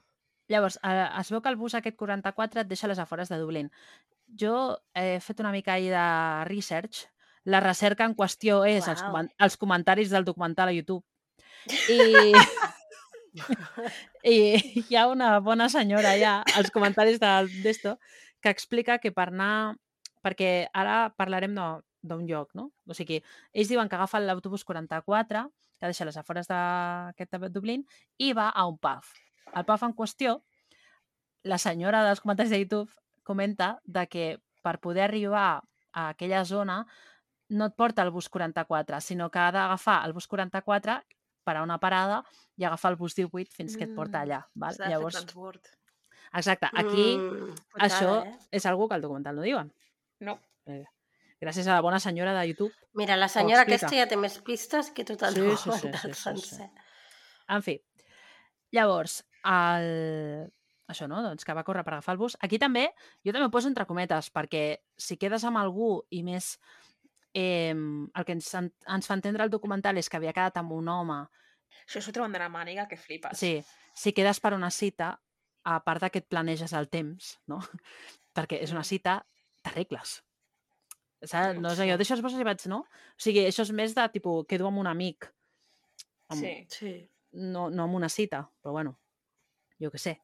Llavors, eh, es veu que el bus aquest 44 et deixa a les afores de Dublín. Jo he fet una mica ahir de research. La recerca en qüestió és els, Uau. comen els comentaris del documental a YouTube. I... I hi ha una bona senyora allà, als comentaris d'esto, que explica que per anar... Perquè ara parlarem d'un lloc, no? O sigui, ells diuen que agafen l'autobús 44, que deixa les afores d'aquest de Dublín, i va a un pub. El pub en qüestió, la senyora dels comentaris de YouTube comenta de que per poder arribar a aquella zona no et porta el bus 44, sinó que ha d'agafar el bus 44 per a una parada i agafar el bus 18 fins que et porta Mm, allà. Val? Fer Llavors, transport. exacte, aquí Mm, això eh? és algú que el documental no diuen. No. Gràcies a la bona senyora de YouTube. Mira, la senyora aquesta ja té més pistes que tot el Sí, sí, sí, documental sí, sí, sí. sencer. En fi, llavors, el... això, no? Doncs que va córrer per agafar el bus. Aquí també, jo també ho poso entre cometes, perquè si quedes amb algú i més eh, el que ens, en- ens fa entendre el documental és que havia quedat amb un home, Això s'ho treuen de la màniga, que flipes. sí, si quedes per una cita, a part de que et planeges el temps, no? perquè és una cita, t'arregles. Saps? No és allò, deixo les bosses i vaig, no? O sigui, això és més de, tipus, quedo amb un amic. Amb, Sí. Sí. no, no amb una cita, però bueno, jo què sé.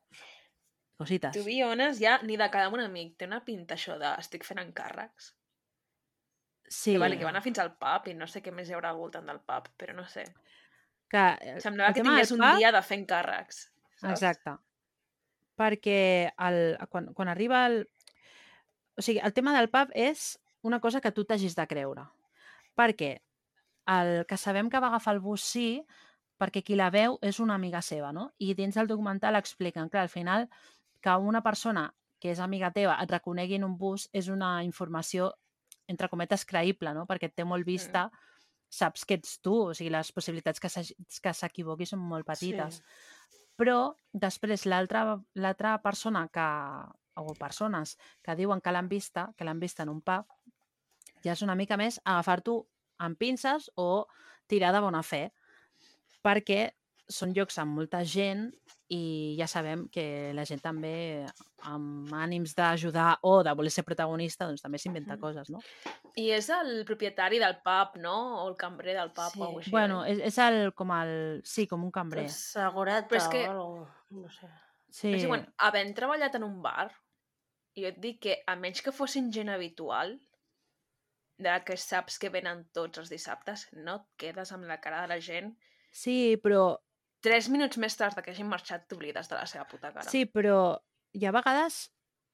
Cosites. To be honest, ja ni de quedar amb un amic. Té una pinta això de estic fent encàrrecs. Sí, Que, vale, que van anar fins al pub i no sé què més hi haurà al voltant del pub, però no sé. que, eh, Semblava que tingués un pub- dia de fer encàrrecs. saps? Exacte. Perquè el, quan, quan arriba el... O sigui, el tema del pub és una cosa que tu t'hagis de creure. Perquè el que sabem que va agafar el bus sí, perquè qui la veu és una amiga seva, no? I dins del documental expliquen, clar, al final, que una persona que és amiga teva et reconegui en un bus és una informació, entre cometes, creïble, no? Perquè et té molt vista, saps que ets tu, o sigui, les possibilitats que s'equivoqui són molt petites. Sí. Però després l'altra persona que, o persones que diuen que l'han vista, que l'han vista en un pub, ja és una mica més agafar-t'ho amb pinces o tirar de bona fe, perquè són llocs amb molta gent i ja sabem que la gent també amb ànims d'ajudar o de voler ser protagonista doncs també s'inventa Mhm. coses, no? I és el propietari del pub, no? O el cambrer del pub Sí. o alguna així. Bueno, és, és el, com el... Sí, com un cambrer. Pues segurata Però és que- o algo, no sé. Sí. És igual, havent treballat en un bar, jo et dic que a menys que fossin gent habitual, de la que saps que venen tots els dissabtes, no et quedes amb la cara de la gent. sí, però Tres minuts més tard que hagin marxat t'oblides de la seva puta cara. Sí, però hi ha vegades...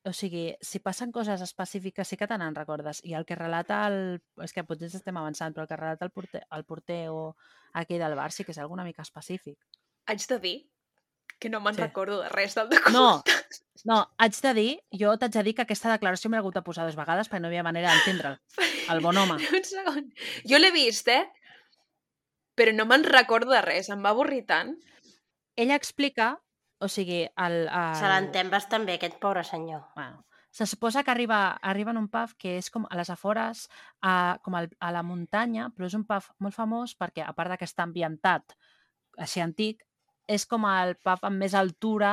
O sigui, si passen coses específiques sí que te n'en recordes. I el que relata el... És que potser estem avançant, però el que relata el porter, el porter o aquell del bar sí que és alguna mica específic. Haig de dir que no me'n Sí. recordo de res del No, documental. no, haig de dir, jo t'haig de dir que aquesta declaració m'he hagut de posar dues vegades perquè no hi havia manera d'entendre'l. El bon home. Un segon. Jo l'he vist, eh? Però no me'n recordo de res. Em va avorrir tant. Ella explica, o sigui, el... el... Se l'entén bastant bé, aquest pobre senyor. Bueno, Se suposa que arriba, arriba en un pub que és com a les afores, a, com a la muntanya, però és un pub molt famós perquè, a part de que està ambientat així antic, és com el pub amb més altura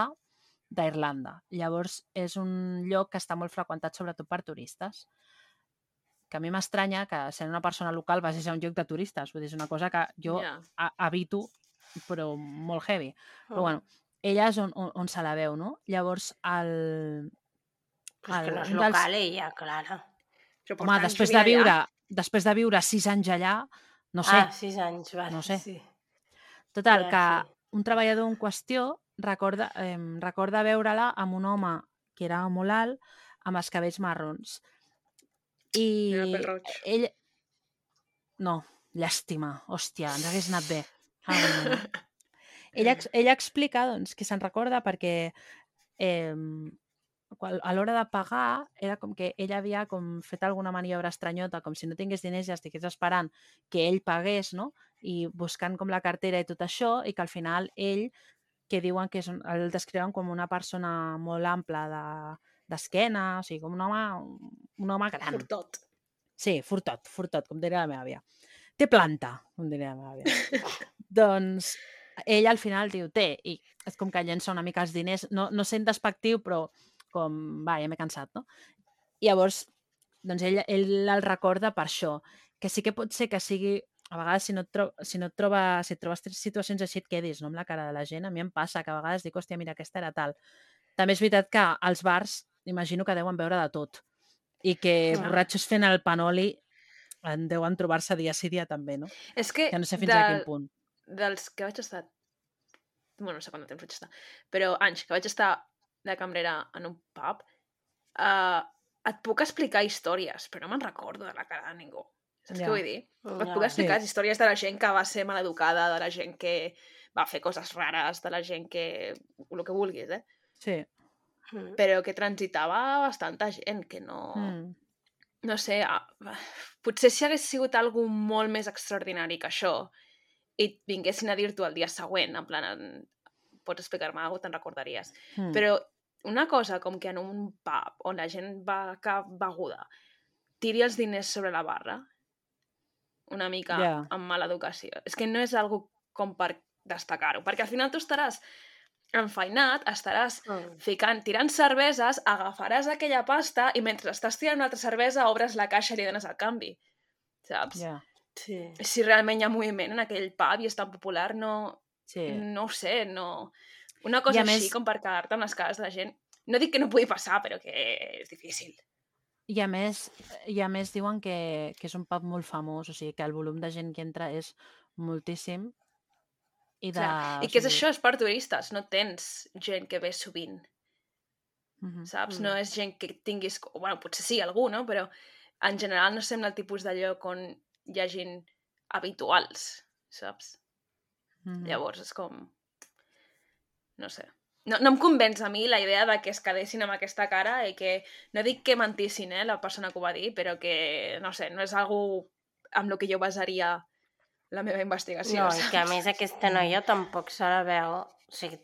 d'Irlanda. Llavors, és un lloc que està molt freqüentat sobretot per turistes que a mi m'estranya que sent una persona local vagis a un lloc de turistes. Vull dir, és una cosa que jo yeah. habito, però molt heavy. Però Mm. bueno, ella és on, on, on se la veu, no? Llavors, el... Però és que el- no és dels- local, ella, Clara. Però Home, després de viure, allà. després de viure sis anys allà, no sé, Ah, sis anys, vale. No sé. Sí. total, ja, que sí. un treballador en qüestió recorda, eh, recorda veure-la amb un home que era molt alt, amb els cabells marrons. I ell... No, llàstima, hòstia, ens hagués anat bé. Ah, no. ella, ella explica doncs, que se'n recorda perquè eh, a l'hora de pagar era com que ella havia com fet alguna maniobra estranyota, com si no tingués diners i estigués esperant que ell pagués, no? I buscant com la cartera i tot això, i que al final ell, que diuen que és el descriuen com una persona molt ampla de d'esquena, o sigui, com un home, un home gran. Furtot. Sí, furtot, furtot, com diria la meva àvia. Té planta, com diria la meva àvia. doncs ell al final diu, té, i és com que llença una mica els diners, no, no sent despectiu, però com, va, ja m'he cansat, no? I llavors, doncs ell, ell el recorda per això, que sí que pot ser que sigui, a vegades si no et, tro si no et, troba, si et trobes situacions així et quedis no, amb la cara de la gent, a mi em passa que a vegades dic, hòstia, mira, aquesta era tal. També és veritat que als bars imagino que deuen veure de tot i que Clar. borratxos fent el panoli en deuen trobar-se dia sí dia també, no? És que, Que no sé fins a quin punt. dels que vaig estar... Bueno, no sé quant de temps vaig estar, però anys que vaig estar de cambrera en un pub, uh, et puc explicar històries, però no me'n recordo de la cara de ningú. Saps Ja. què vull dir? Et Ja. puc explicar Sí. històries de la gent que va ser maleducada, de la gent que va fer coses rares, de la gent que... el que vulguis, eh? Sí. Mm. Però que transitava bastanta gent, que no... Mm. no sé, a... potser si hagués sigut algú molt més extraordinari que això i et vinguessin a dir-t'ho el dia següent, en plan, en... pots explicar-me alguna cosa, te'n recordaries. Mm. Però una cosa com que en un pub on la gent va cap beguda tiri els diners sobre la barra, una mica Ja. amb mala educació. És que no és algo com per destacar-ho, perquè al final tu estaràs enfeinat, estaràs Mm. ficant, tirant cerveses, agafaràs aquella pasta i mentre estàs tirant una altra cervesa obres la caixa i li dones el canvi. Saps? Ja. Sí. Si realment hi ha moviment en aquell pub i és tan popular, no, Sí. no ho sé, no... Una cosa així més- com per quedar-te amb les cares de la gent. No dic que no pugui passar, però que és difícil. I a més, i a més diuen que, que és un pub molt famós, o sigui que el volum de gent que entra és moltíssim. I, de, Clar. I què és això? És per turistes, no tens gent que ve sovint, mhm. saps? Mm. No és gent que tinguis... Bueno, potser sí, algú, no? Però en general no sembla el tipus de lloc on hi ha gent habituals, saps? Mhm. Llavors és com... No sé. No, no em convenç a mi la idea de que es quedessin amb aquesta cara i que... No dic que mentissin, eh, la persona que ho va dir, però que, no sé, no és algú amb el que jo basaria la meva investigació. No, que a més aquesta noia tampoc se la veu... O sigui,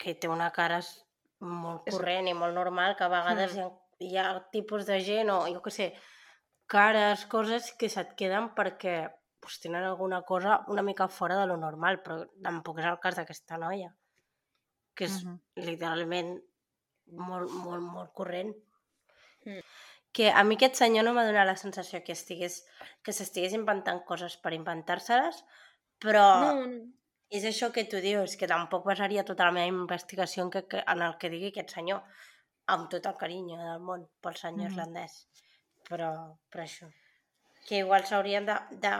que té una cara molt És- corrent i molt normal, que a vegades Mm. hi, ha, hi ha tipus de gent o, jo què sé, cares, coses que se't queden perquè pues, tenen alguna cosa una mica fora de lo normal, però tampoc és el cas d'aquesta noia, que és Mhm. literalment molt, molt, molt corrent. Mm. Que a mi aquest senyor no m'ha donat la sensació que estigués que s'estigués inventant coses per inventar-se-les, però No, no. és això que tu dius, que tampoc basaria tota la meva investigació en, que, que, en el que digui aquest senyor, amb tot el carinyo del món pel senyor Mhm. irlandès. Però, però això, que igual s'haurien de, de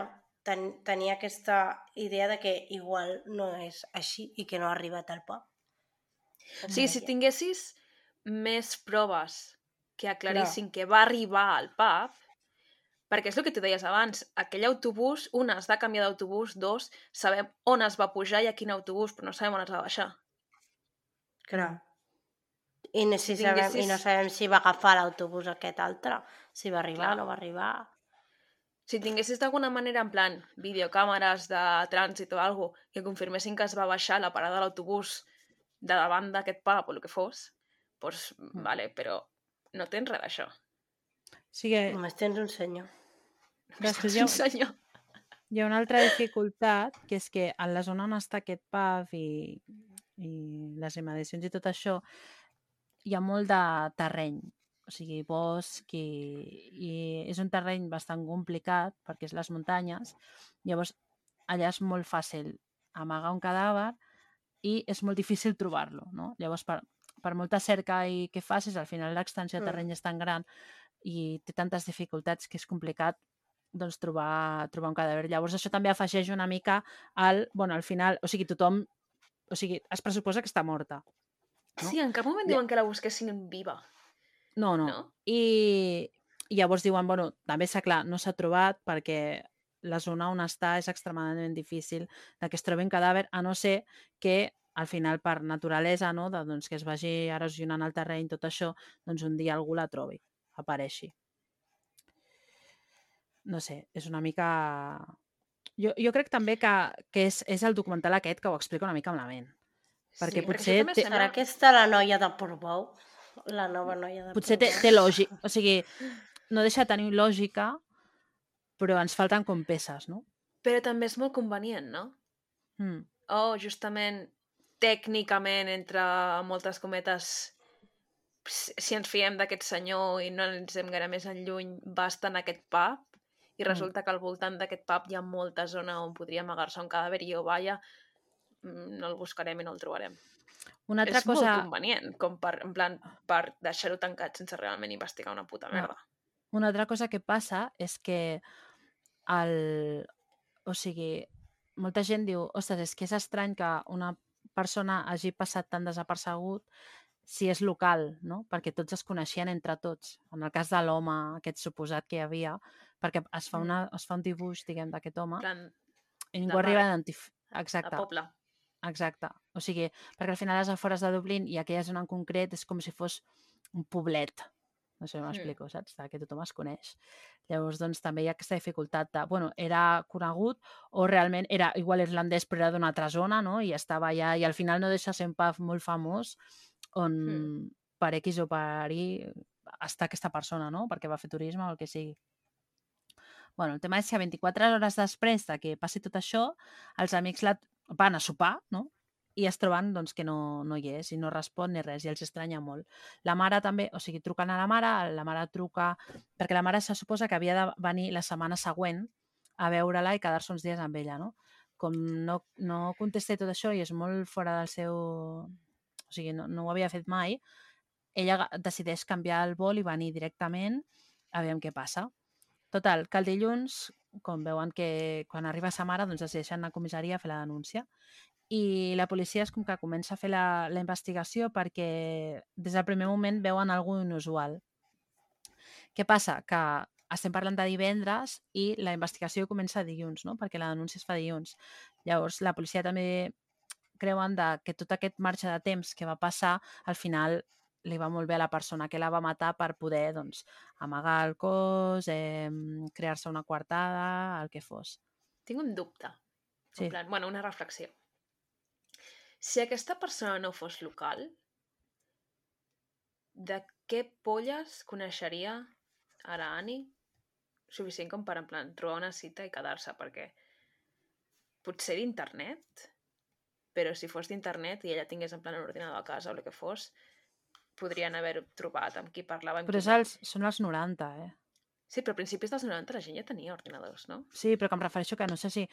ten, tenir aquesta idea de que igual no és així i que no ha arribat al. O sigui, si tinguessis més proves que aclarissin Clar. que va arribar al pub, perquè és el que tu deies abans, aquell autobús, un, has de canviar d'autobús, dos, sabem on es va pujar i a quin autobús, però no sabem on es va baixar. Clar. I, no, si Si sabem, I no sabem si va agafar l'autobús aquest altre, si va arribar Clar. o no va arribar. Si tinguessis d'alguna manera, en plan, videocàmeres de trànsit o alguna que confirmessin que es va baixar a la parada de l'autobús de davant d'aquest pub o el que fos, doncs, Mm. vale, però no tens res d'això. O sigui, Només tens un senyor. Després Tens un senyor. hi ha una altra dificultat, que és que en la zona on està aquest pub i, i les imediacions i tot això, hi ha molt de terreny, o sigui, bosc i, i és un terreny bastant complicat perquè és les muntanyes, llavors allà és molt fàcil amagar un cadàver i és molt difícil trobar-lo, no? Llavors, per, per molta cerca i que facis, al final l'extensió de Mm. terreny és tan gran i té tantes dificultats que és complicat doncs, trobar, trobar un cadàver. Llavors, això també afegeix una mica al... Bueno, al final, o sigui, tothom... O sigui, es pressuposa que està morta. No? Sí, en cap moment Ja. diuen que la busquessin viva, No, no. no? I, I llavors diuen, bueno, també s'ha clar, no s'ha trobat perquè la zona on està és extremadament difícil de que es trobi un cadàver, a no ser que al final per naturalesa, no, de, doncs, que es vagi erosionant el terreny, tot això, doncs un dia algú la trobi, apareixi. No sé, és una mica... Jo, jo crec també que, que és, és el documental aquest que ho explica una mica malament. Perquè sí, potser també té- Serà aquesta la noia de Portbou? La nova noia de Potser té, té lògica, o sigui, no deixa de tenir lògica, però ens falten com peces, no? Però també és molt convenient, no? Mm. Oh, justament, tècnicament, entre moltes cometes, si ens fiem d'aquest senyor i no ens hem gaire més enlluny, va estar en aquest pub i Mm. resulta que al voltant d'aquest pub hi ha molta zona on podria amagar-se un cadàver i jo, vaja, mm, no el buscarem i no el trobarem. Una altra és cosa... molt convenient, com per, en plan, per deixar-ho tancat sense realment investigar una puta Clar. merda. Una altra cosa que passa és que el... O sigui, molta gent diu, ostres, és que és estrany que una persona hagi passat tan desapercegut si és local, no? Perquè tots es coneixien entre tots. En el cas de l'home, aquest suposat que hi havia, perquè es fa, Mm. una, es fa un dibuix, diguem, d'aquest home, En plan, i ningú de arriba a identificar... Exacte. a poble. Exacte. O sigui, perquè al final les afores de Dublín i aquella zona en concret és com si fos un poblet. No sé si m'explico, saps? De que tothom es coneix. Llavors, doncs, també hi ha aquesta dificultat de, bueno, era conegut o realment era igual irlandès però era d'una altra zona, no? I estava allà i al final no deixa ser un pub molt famós on Mm. per X o per Y està aquesta persona, no? Perquè va fer turisme o el que sigui. Bueno, el tema és que 24 hores després de que passi tot això, els amics la van a sopar, no? I es troben doncs, que no, no hi és i no respon ni res i els estranya molt. La mare també, o sigui, truquen a la mare, la mare truca... Perquè la mare se suposa que havia de venir la setmana següent a veure-la i quedar-se uns dies amb ella, no? Com no, no contesta tot això i és molt fora del seu... O sigui, no, no ho havia fet mai, ella decideix canviar el vol i venir directament a veure què passa. Total, que el dilluns, com veuen que quan arriba sa mare, doncs decideixen anar a comissaria a fer la denúncia. I la policia és com que comença a fer la, la investigació perquè des del primer moment veuen alguna inusual. Què passa? Que estem parlant de divendres i la investigació comença dilluns, no? perquè la denúncia es fa dilluns. Llavors, la policia també creuen de que tot aquest marge de temps que va passar, al final li va molt bé a la persona que la va matar per poder doncs, amagar el cos, eh, crear-se una coartada, el que fos. Tinc un dubte. Sí. En plan, bueno, una reflexió. Si aquesta persona no fos local, de què polles coneixeria ara Ani suficient com per, en plan, trobar una cita i quedar-se? Perquè potser d'internet, però si fos d'internet i ella tingués en plan un ordinador a casa o el que fos, podrien haver trobat amb qui parlava. Amb Però qui els, són els 90, eh? Sí, però a principis dels 90 la gent ja tenia ordinadors, no? Sí, però que em refereixo que no sé si,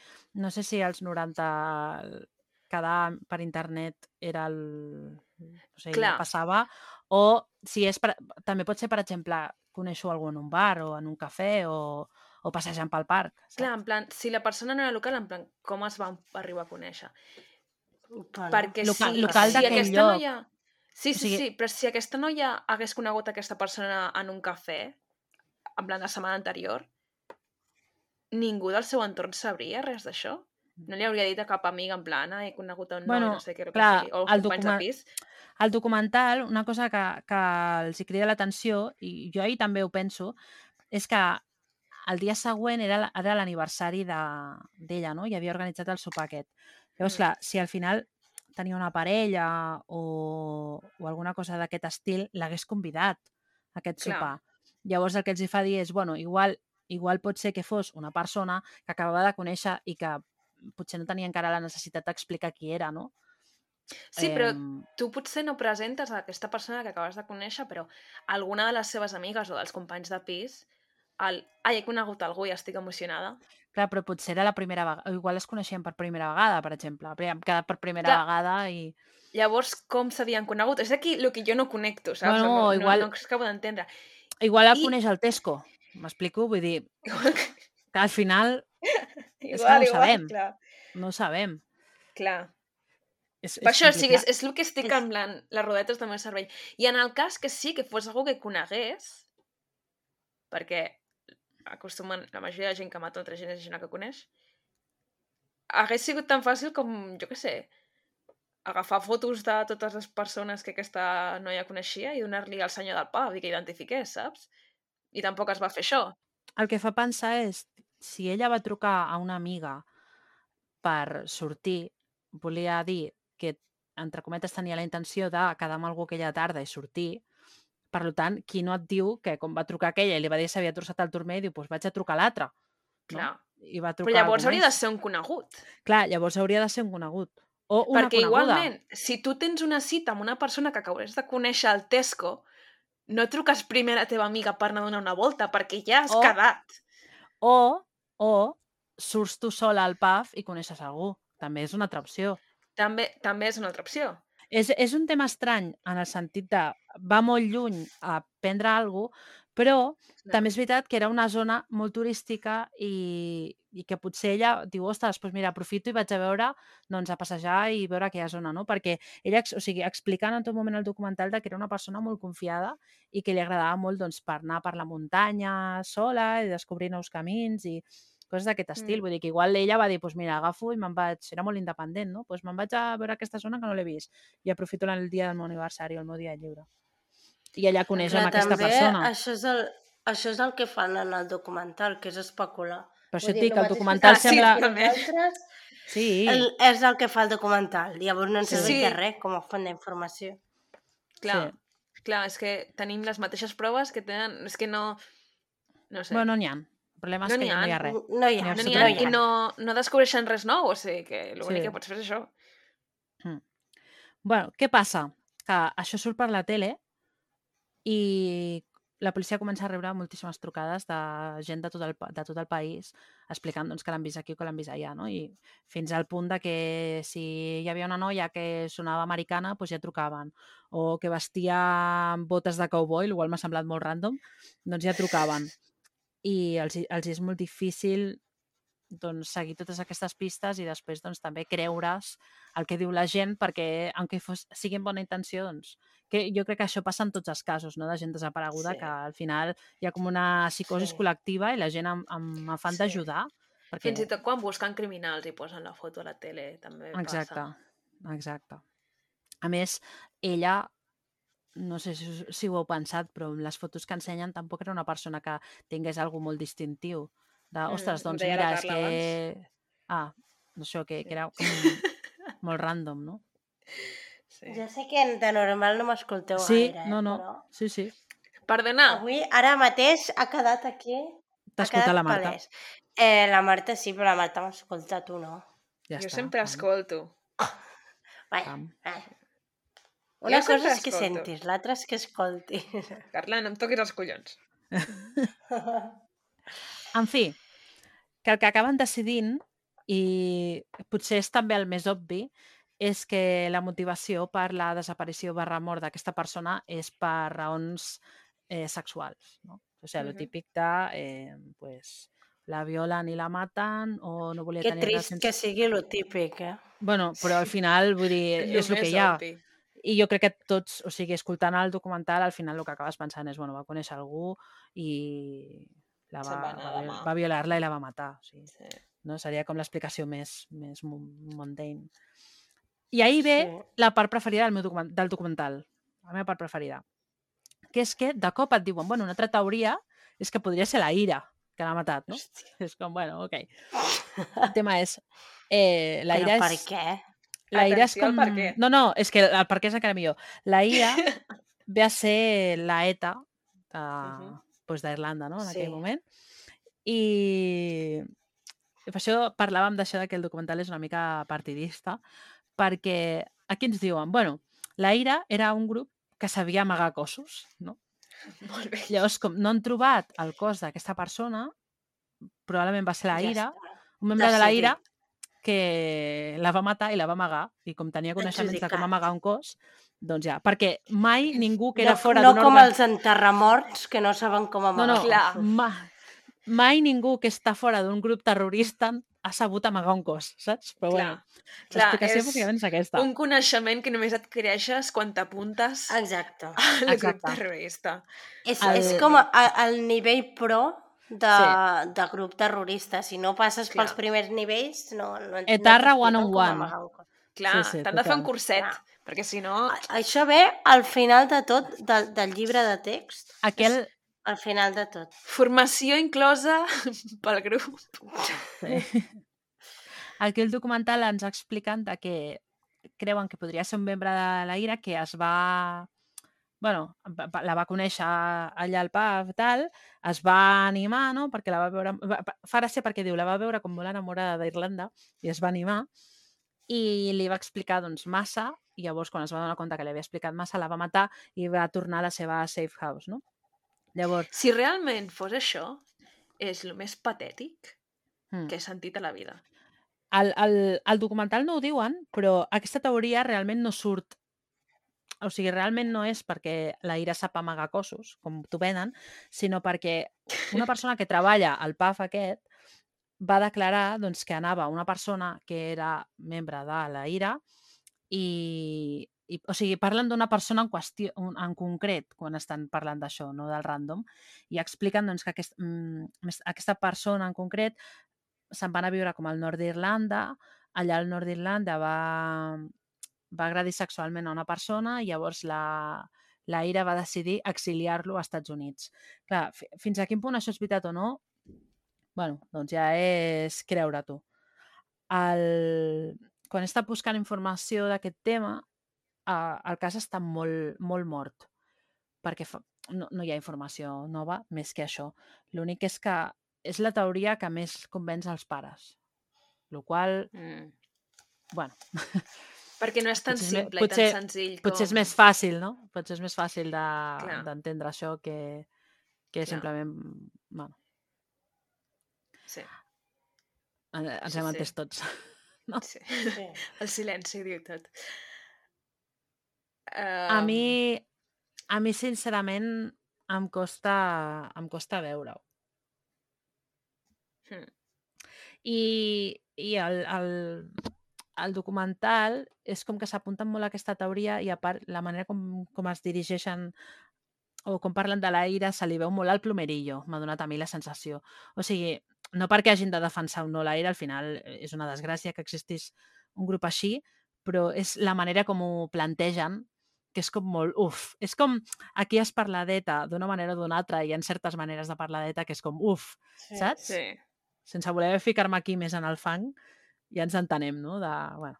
no sé si als 90 el- quedar per internet era el... No sé, ja Clar. passava, o si és... Per, també pot ser, per exemple, conèixer algú en un bar o en un cafè o, o passejant pel parc. Saps? Clar, en plan, si la persona no era local, en plan, com es van arribar a conèixer? Bueno, Perquè Local- si, local si aquesta lloc. noia... Sí, O sí, sigui- sí, però si aquesta noia hagués conegut aquesta persona en un cafè, en plan la setmana anterior, ningú del seu entorn sabria res d'això? No li hauria dit a cap amic en plan, ah, he conegut a un Bueno, noi, no sé què, el que clar, sigui, o el els companys de document- pis. El documental, una cosa que, que els hi crida l'atenció, i jo ahir també ho penso, és que el dia següent era, era l'aniversari de- d'ella, no? I havia organitzat el sopar aquest. Llavors, Mm. clar, si al final tenia una parella o, o alguna cosa d'aquest estil, l'hagués convidat aquest Clar. sopar. Llavors el que els hi fa dir és, bueno, igual, igual pot ser que fos una persona que acabava de conèixer i que potser no tenia encara la necessitat d'explicar qui era, no? Sí, però tu potser no presentes a aquesta persona que acabes de conèixer, però alguna de les seves amigues o dels companys de pis, el, ai, he conegut algú i estic emocionada. Clar, però potser era la primera vegada, igual es coneixien per primera vegada, per exemple. Hem quedat per primera Clar. vegada i... Llavors, com s'havien conegut? És aquí el que jo no connecto, saps? Bueno, no, igual- no, no acabo d'entendre. Igual el I- coneix al Tesco, m'explico? Vull dir, que al final que igual, no ho igual, sabem. clar. no ho sabem. Clar. És, Per és això, o sigui, és, és el que estic És- amb la, les rodetes del meu cervell. I en el cas que sí que fos algú que conegués, perquè acostumen, la majoria de gent que mata altra gent és gent que coneix, hagués sigut tan fàcil com, jo què sé, agafar fotos de totes les persones que aquesta noia coneixia i donar-li al senyor del pub i que identifiqués, saps? I tampoc es va fer això. El que fa pensar és, si ella va trucar a una amiga per sortir, volia dir que, entre cometes, tenia la intenció de quedar amb algú aquella tarda i sortir, per tant, qui no et diu que quan va trucar aquella i li va dir que s'havia trossat el turmer, diu, doncs vaig a trucar a l'altra. No? Clar. I va trucar Però llavors hauria de ser un conegut. Clar, llavors hauria de ser un conegut. O una Perquè coneguda. igualment, si tu tens una cita amb una persona que acabes de conèixer al Tesco, no truques primer a la teva amiga per anar a donar una volta, perquè ja has O- quedat. O, o surts tu sola al pub i coneixes algú. També és una altra opció. També, també és una altra opció. És, és un tema estrany en el sentit de va molt lluny a prendre alguna cosa, però també és veritat que era una zona molt turística i, i que potser ella diu, ostres, doncs mira, aprofito i vaig a veure, doncs a passejar i veure aquella zona, no? Perquè ella, o sigui, explicant en tot moment el documental de que era una persona molt confiada i que li agradava molt doncs, per anar per la muntanya sola i descobrir nous camins i coses d'aquest estil. Mm. Vull dir que igual ella va dir, doncs mira, agafo i me'n vaig, era molt independent, no? Doncs me'n vaig a veure aquesta zona que no l'he vist i aprofito el dia del meu aniversari o el meu dia lliure. I ella coneix Clar, amb aquesta també persona. Això és, el, això és el que fan en el documental, que és especular. Per això Vull et dir, dic que el documental sí, sembla... Nosaltres, Sí, el, és el que fa el documental. Llavors no ens Sí. serveix Sí. de res com a font d'informació. Clar, clar, és que tenim les mateixes proves que tenen... És que no... No sé. bueno, no n'hi ha. Problema és No que n'hi no hi ha. ha res. No hi ha, ha no n'hi ha, i ha. no, no descobreixen res nou, o sigui que l'únic Sí. que pots fer és això. bueno, què passa? Que això surt per la tele i la policia comença a rebre moltíssimes trucades de gent de tot el, de tot el país explicant doncs, que l'han vist aquí o que l'han vist allà, no? I fins al punt de que si hi havia una noia que sonava americana, doncs ja trucaven. O que vestia botes de cowboy, el qual m'ha semblat molt random, doncs ja trucaven. I els, els és molt difícil doncs, seguir totes aquestes pistes i després doncs, també creure's el que diu la gent perquè, aunque fos, sigui amb bona intenció, doncs, que jo crec que això passa en tots els casos, no? de gent desapareguda, Sí. que al final hi ha com una psicosi Sí. col·lectiva i la gent amb, amb afany Sí. d'ajudar. Perquè... Fins i tot quan busquen criminals i posen la foto a la tele, també Exacte, passa. exacte. A més, ella, no sé si, si ho heu pensat, però en les fotos que ensenyen tampoc era una persona que tingués algú molt distintiu. De, Mm, ostres, doncs mira, és que... Ah, això, que, Sí. que era com molt random, no? Sí. Ja sé que de normal no m'escolteu Sí, gaire, eh, no, no. però... Sí, sí. Perdona, Avui, ara mateix, ha quedat aquí... T'ha ha escoltat quedat la Marta. palès. Eh, la Marta sí, però la Marta m'escolta, tu no. Ja jo està, sempre pam, escolto. Vai, pam. Una cosa és que escolto. sentis, l'altra és que escoltis. Carla, no em toquis els collons. En fi, que el que acaben decidint, i potser és també el més obvi, és que la motivació per la desaparició barra mort d'aquesta persona és per raons eh, sexuals. No? O sigui, lo Mhm. típic de, eh, pues, la violen i la maten o no volia que tenir trist relacions... que sigui lo típic, eh? Bueno, però al final, vull dir, Lo és el que hi ha. obvi. I jo crec que tots, o sigui, escoltant el documental, al final el que acabes pensant és, bueno, va conèixer algú i la va, va va, va violar-la i la va matar. O sigui, Sí. no? Seria com l'explicació més, més mundane. I ahir ve Sí. la part preferida del, meu document, del documental, la meva part preferida, que és que de cop et diuen, bueno, una altra teoria és que podria ser la ira que l'ha matat, no? Hòstia. És com, bueno, ok. El tema és, eh, la Però ira per és... què? La ira és com... No, no, és que el per què és encara millor. La ira ve a ser la ETA, uh, Mhm. pues d'Irlanda, no?, en Sí. aquell moment. I, i per això parlàvem d'això de que el documental és una mica partidista, perquè aquí ens diuen, bueno, la Ira era un grup que sabia amagar cossos, no? Molt bé. Llavors, com no han trobat el cos d'aquesta persona, probablement va ser la Ja Ira, està. un membre de la. Ira que la va matar i la va amagar, i com tenia coneixements de com amagar un cos, doncs ja, perquè mai ningú que era no, fora no d'un com òrgan... els enterramorts que no saben com No, amagar no, Clar. cossos. ma, mai ningú que està fora d'un grup terrorista ha sabut amagar un cos, saps? Però Clar. bueno, Clar, l'explicació és bàsicament és aquesta. Un coneixement que només adquireixes quan t'apuntes Exacte. al grup Exacte. terrorista. És, El- és com a, a, el nivell pro de, Sí. de grup terrorista. Si no passes Clar. pels primers nivells, no, no, no Etarra t'expliquen one on one. Clar, Sí, sí, t'han de fer un curset, Clar. perquè si no... Això ve al final de tot del, del llibre de text. Aquell... Al final de tot. Formació inclosa pel grup. Sí. Aquell documental ens expliquen de que creuen que podria ser un membre de la IRA que es va... bueno, la va conèixer allà al pub, tal, es va animar, no?, perquè la va veure... Fa gràcia perquè diu, la va veure com molt enamorada d'Irlanda i es va animar i li va explicar, doncs, massa i llavors, quan es va donar compte que li havia explicat massa, la va matar i va tornar a la seva safe house, no? Llavors, Si realment fos això, és el més patètic mm. que he sentit a la vida. Al, al, al documental no ho diuen, però aquesta teoria realment no surt. O sigui, realment no és perquè la Ira sap amagar cossos, com t'ho venen, sinó perquè una persona que treballa al PAF aquest va declarar doncs, que anava una persona que era membre de la Ira i, i o sigui, parlen d'una persona en qüestió, en concret quan estan parlant d'això, no del random, i expliquen doncs, que aquest, mm, aquesta persona en concret se'n van a viure com al nord d'Irlanda, allà al nord d'Irlanda va, va agredir sexualment a una persona i llavors la, la Ira va decidir exiliar-lo als Estats Units. Clar, fi- fins a quin punt això és veritat o no, bueno, doncs ja és creure-t'ho. El... Quan he estat buscant informació d'aquest tema, eh, el cas està molt, molt mort, perquè fa... no, no hi ha informació nova més que això. L'únic és que és la teoria que més convenç als pares. Lo qual, Mm. bueno, Perquè no és tan Potser simple potser- i tan senzill com... potser és més fàcil, no? Potser és més fàcil de- d'entendre això que, que Clar. simplement... Bueno, Sí, en- ens Sí, hem sí. entès tots. sí. Sí. El silenci diu tot. A Um, mi, a mi sincerament, em costa, em costa veure-ho. hmm. I, i el, el, el documental és com que s'apunten molt a aquesta teoria i a part la manera com, com es dirigeixen o com parlen de la ira se li veu molt al plomerillo, m'ha donat a mi la sensació. O sigui, no perquè hagin de defensar o no la ira, al final eh, és una desgràcia que existís un grup així, però és la manera com ho plantegen que és com molt, uf, és com aquí es parladeta d'una manera o d'una altra, hi ha certes maneres de parladeta que és com, uf, Sí. saps? Sí. sense voler ficar-me aquí més en el fang, ja ens entenem, no? De, bueno,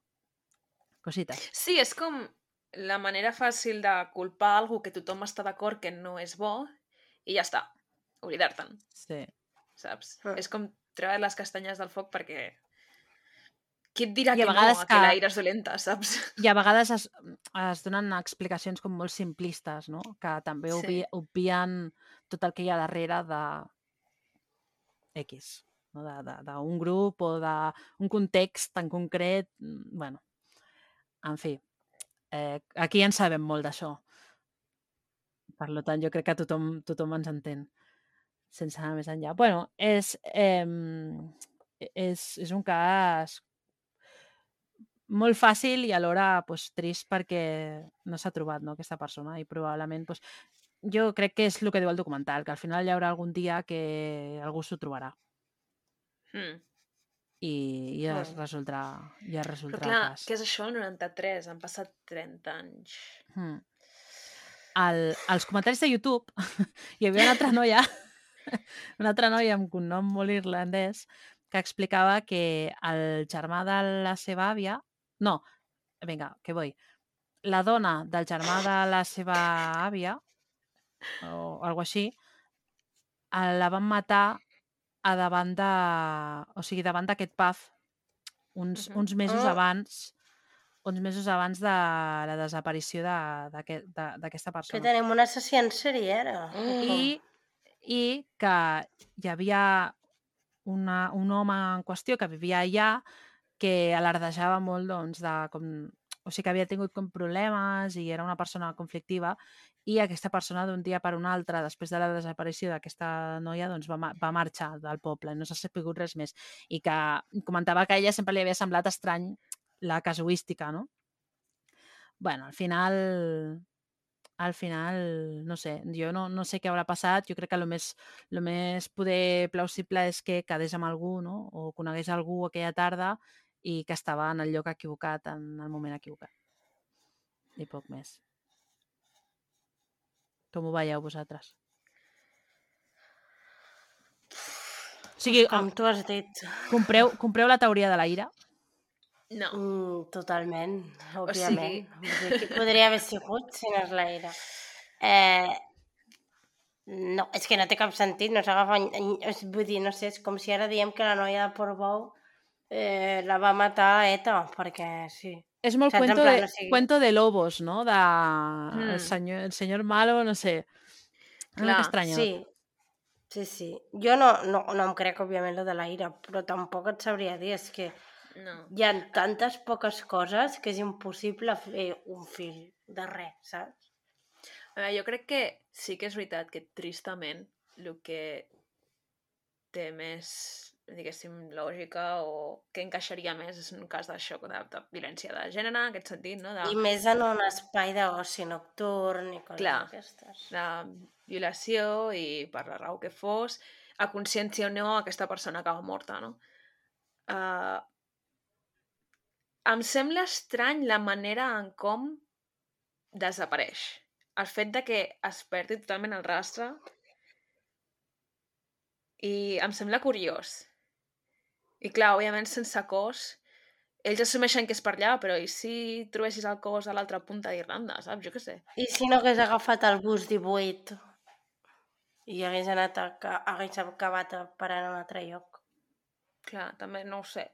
cosites. sí, és com la manera fàcil de culpar algú que tothom està d'acord que no és bo i ja està, oblidar-te'n, Sí. saps? Mm. És com treure les castanyes del foc perquè qui et dirà I a que no, vegades a que que- l'aire és dolenta, saps? I a vegades es, es donen explicacions com molt simplistes, no? Que també Sí. obvi, obvien tot el que hi ha darrere de X, no? d'un grup o d'un context en concret. mm, bueno, en fi, eh, aquí en sabem molt d'això. Per tant, jo crec que tothom, tothom ens entén sense anar més enllà. bueno, és, eh, és, és un cas molt fàcil i alhora pues, trist perquè no s'ha trobat no, aquesta persona i probablement pues, jo crec que és el que diu el documental, que al final hi haurà algun dia que algú s'ho trobarà Mm. i ja es Mm. resoldrà, ja es Però clar, cas. què és això el 93? Han passat 30 anys. Mm. El, als comentaris de YouTube hi havia una altra noia, una altra noia amb un nom molt irlandès, que explicava que el germà de la seva àvia... No, vinga, que vull. La dona del germà de la seva àvia o alguna així, eh, la van matar a davant de... O sigui, davant d'aquest pub uns, Mhm. uns mesos Oh. abans uns mesos abans de la desaparició de- d'aquest- de- d'aquesta Que persona. tenim un assassí en sèrie, ara. I, i que hi havia una, un home en qüestió que vivia allà que alardejava molt doncs, de com, o sigui que havia tingut com problemes i era una persona conflictiva i aquesta persona d'un dia per un altre, després de la desaparició d'aquesta noia, doncs va, va marxar del poble, no s'ha sapigut res més. I que comentava que a ella sempre li havia semblat estrany la casuística, no? bueno, al final al final, no sé, jo no, no sé què haurà passat, jo crec que el més, lo més poder plausible és que quedés amb algú, no? o conegués algú aquella tarda i que estava en el lloc equivocat, en el moment equivocat. I poc més. Com ho veieu vosaltres? O sigui, Com tu has dit. compreu, compreu la teoria de la ira? No. Mm, totalment, sigui- òbviament. Vull dir, Qui podria haver sigut si no és la Ira? Eh, no, és que no té cap sentit, no s'agafa... Vull dir, no sé, és com si ara diem que la noia de Portbou eh, la va matar ETA, perquè sí. És molt Saps? Cuento plan, de, o sigui- cuento de lobos, no? De Mm. el, senyor, el senyor malo, no sé. Clar, estranyot. Sí, sí, sí. Jo no, no, no em crec, òbviament, lo de la ira, però tampoc et sabria dir, és que No. hi ha tantes poques coses que és impossible fer un fil de res, saps? A veure, jo crec que sí que és veritat que tristament el que té més, diguéssim, lògica o que encaixaria més és un cas d'això, de, de violència de gènere, en aquest sentit, no? De, I més en un espai d'oci nocturn i coses Clar. d'aquestes. de violació i per la raó que fos, a consciència o no, aquesta persona acaba morta, no? Uh, em sembla estrany la manera en com desapareix. El fet de que es perdi totalment el rastre i em sembla curiós. I clar, òbviament sense cos, ells assumeixen que és per allà, però i si trobessis el cos a l'altra punta d'Irlanda, saps? Jo què sé. I si no hagués agafat el bus 18 i hagués anat a, hagués acabat a parar en un altre lloc? Clar, també no ho sé.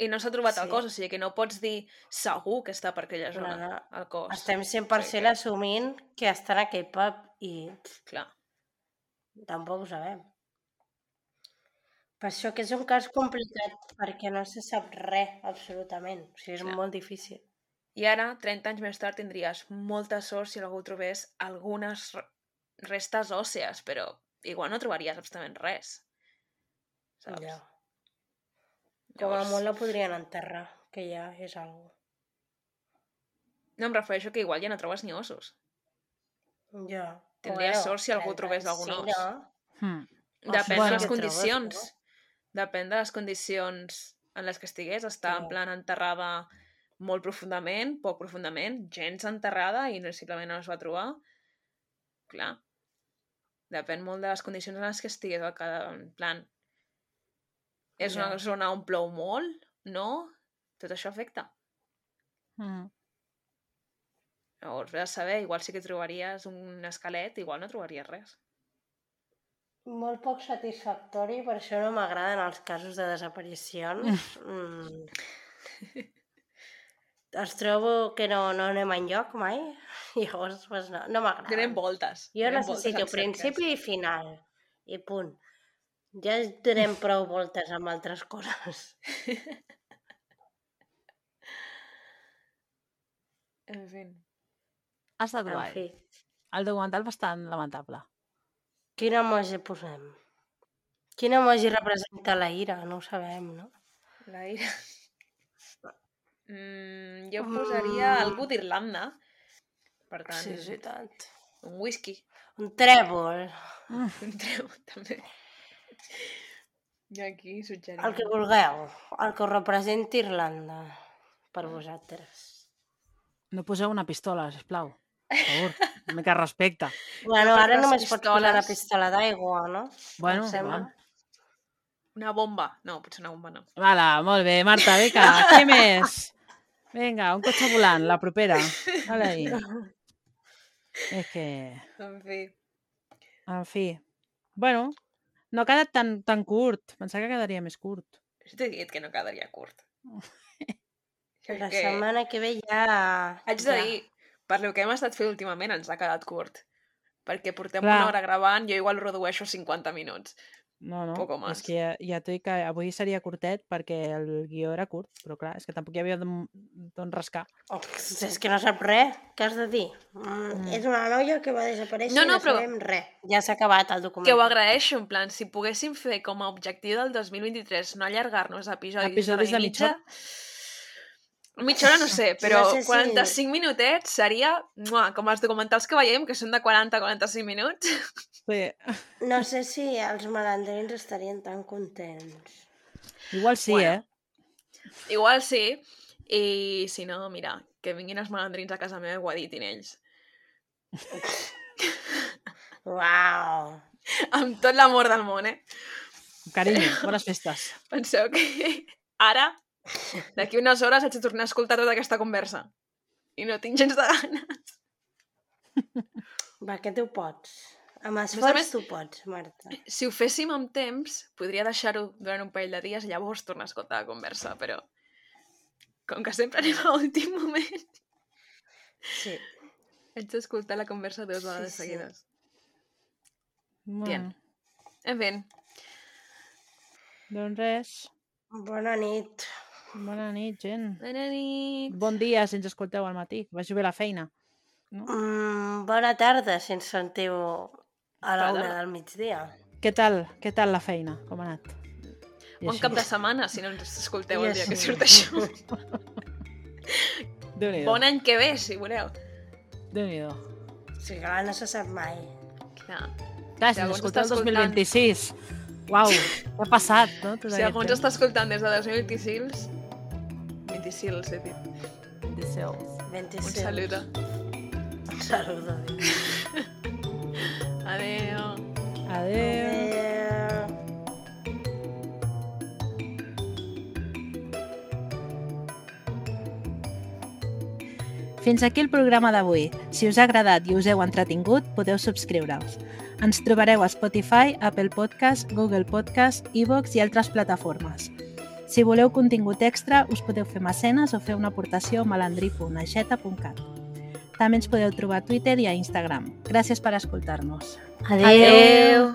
I no s'ha trobat el Sí. cos, o sigui que no pots dir segur que està per aquella zona, no. el cos. Estem Sí, 100% assumint que està en aquell pub i Clar. tampoc ho sabem. Per això que és un cas complicat, perquè no se sap res, absolutament. O sigui, és Clar. molt difícil. I ara, 30 anys més tard, tindries molta sort si algú trobés algunes re- restes òssees, però igual no trobaries absolutament res. Saps? Ja. Com a molt la podrien enterrar, que ja és algo. No em refereixo que igual ja no trobes ni ossos. Ja. Tindries sort si algú trobés algun sí, os. no? Hmm. Depèn Bueno. de les que trobes, condicions. Depèn de les condicions en les que estigués. Està en Clar. plan enterrada molt profundament, poc profundament, gens enterrada i no, simplement no es va trobar. Clar. Depèn molt de les condicions en les que estigués. El cada, en plan, és una Ja. zona on plou molt? No? Tot això afecta. Hmm. Llavors, vés a saber, igual sí que trobaries un esquelet, igual no trobaries res. Molt poc satisfactori, per això no m'agraden els casos de desaparicions. Mm. Els trobo que no, no anem enlloc mai, i llavors pues no, no Donem m'agraden. voltes. Jo donem voltes necessito cerques. principi i final, i punt. Ja donem prou voltes amb altres coses. En fi. Ha estat En guai. fi, El documental bastant lamentable. Quin emoji posem? Quin emoji representa la ira? No ho sabem, no? La ira. Mm, jo posaria Mm. algú d'Irlanda. Per tant, Sí, sí, tant. un whisky. Un trèvol, Un treu, també. I aquí suggerim. el que vulgueu, el que representi Irlanda, per vosaltres. No poseu una pistola, sisplau. Per favor, una mica de respecte. Bueno, ara només pots posar la pistoles- pistola d'aigua, no? Bueno, va. Una bomba. No, potser una bomba no. Vale, molt bé, Marta, vinga, què més? Vinga, un cotxe volant, la propera. Vale ahí. És que... En fi. En fi. Bueno, no ha quedat tan, tan curt. Pensava que quedaria més curt. Jo t'he dit que no quedaria curt. La que- setmana que ve ja... Haig de ja. dir, per lo que hem estat fent últimament ens ha quedat curt. Perquè portem Clar. una hora gravant, jo igual redueixo a 50 minuts. No, no, Poco és más. que ja, ja t'ho dic que avui seria curtet perquè el guió era curt, però clar, és que tampoc hi havia d'on rascar. Oh, és que no sap res. Què has de dir? Mm, Mm. És una noia que va desaparèixer No, i no, no però- sabem res. Ja s'ha acabat el document. Que ho agraeixo, en plan, si poguéssim fer com a objectiu del 2023 no allargar-nos a episodis, Episodis de i mitja Mitja hora no sé, però No sé si- 45 minutets seria mua, com els documentals que veiem, que són de 40-45 minuts. Sí. No sé si els malandrins estarien tan contents. Igual sí, Bueno. eh? Igual sí, i si no, mira, que vinguin els malandrins a casa meva i ho editin ells. Uau! Amb tot l'amor del món, eh? Carinyo, bones festes. Penseu que ara, d'aquí unes hores, haig de tornar a escoltar tota aquesta conversa. I no tinc gens de ganes. Va, que tu pots. Amb a esforç més- tu pots, Marta. Si ho féssim amb temps, podria deixar-ho durant un parell de dies i llavors tornar a escoltar la conversa, però com que sempre anem a últim moment, Sí. haig d'escoltar la conversa dues vegades sí. seguides. Bueno, En fi, doncs res. Bona nit. Bona nit, gent. bona nit. Bon dia si ens escolteu al matí. Vagi bé la feina. No? Mm, bona tarda, si ens sentiu a la una del migdia. Què tal? Què tal la feina? Com ha anat? I Bon així. cap de setmana, si no ens escolteu I el dia que surt això. Bon any que ve, si voleu. Déu-n'hi-do. O sigui que no se sap mai. Clar. Clar, si ens escolteu el està escoltant- 2026. Uau, què ha passat, no? Tot Si algú ens està escoltant des de 2026, 26, he dit. 26. 26. Un saludo. Un saludo. Adéu. Adéu. Adéu. Fins aquí el programa d'avui. Si us ha agradat i us heu entretingut, podeu subscriure-us. Ens trobareu a Spotify, Apple Podcast, Google Podcast, iVoox i altres plataformes. Si voleu contingut extra, us podeu fer mecenes o fer una aportació a malandrí.aixeta.cat. També ens podeu trobar a Twitter i a Instagram. Gràcies per escoltar-nos. Adéu. Adéu.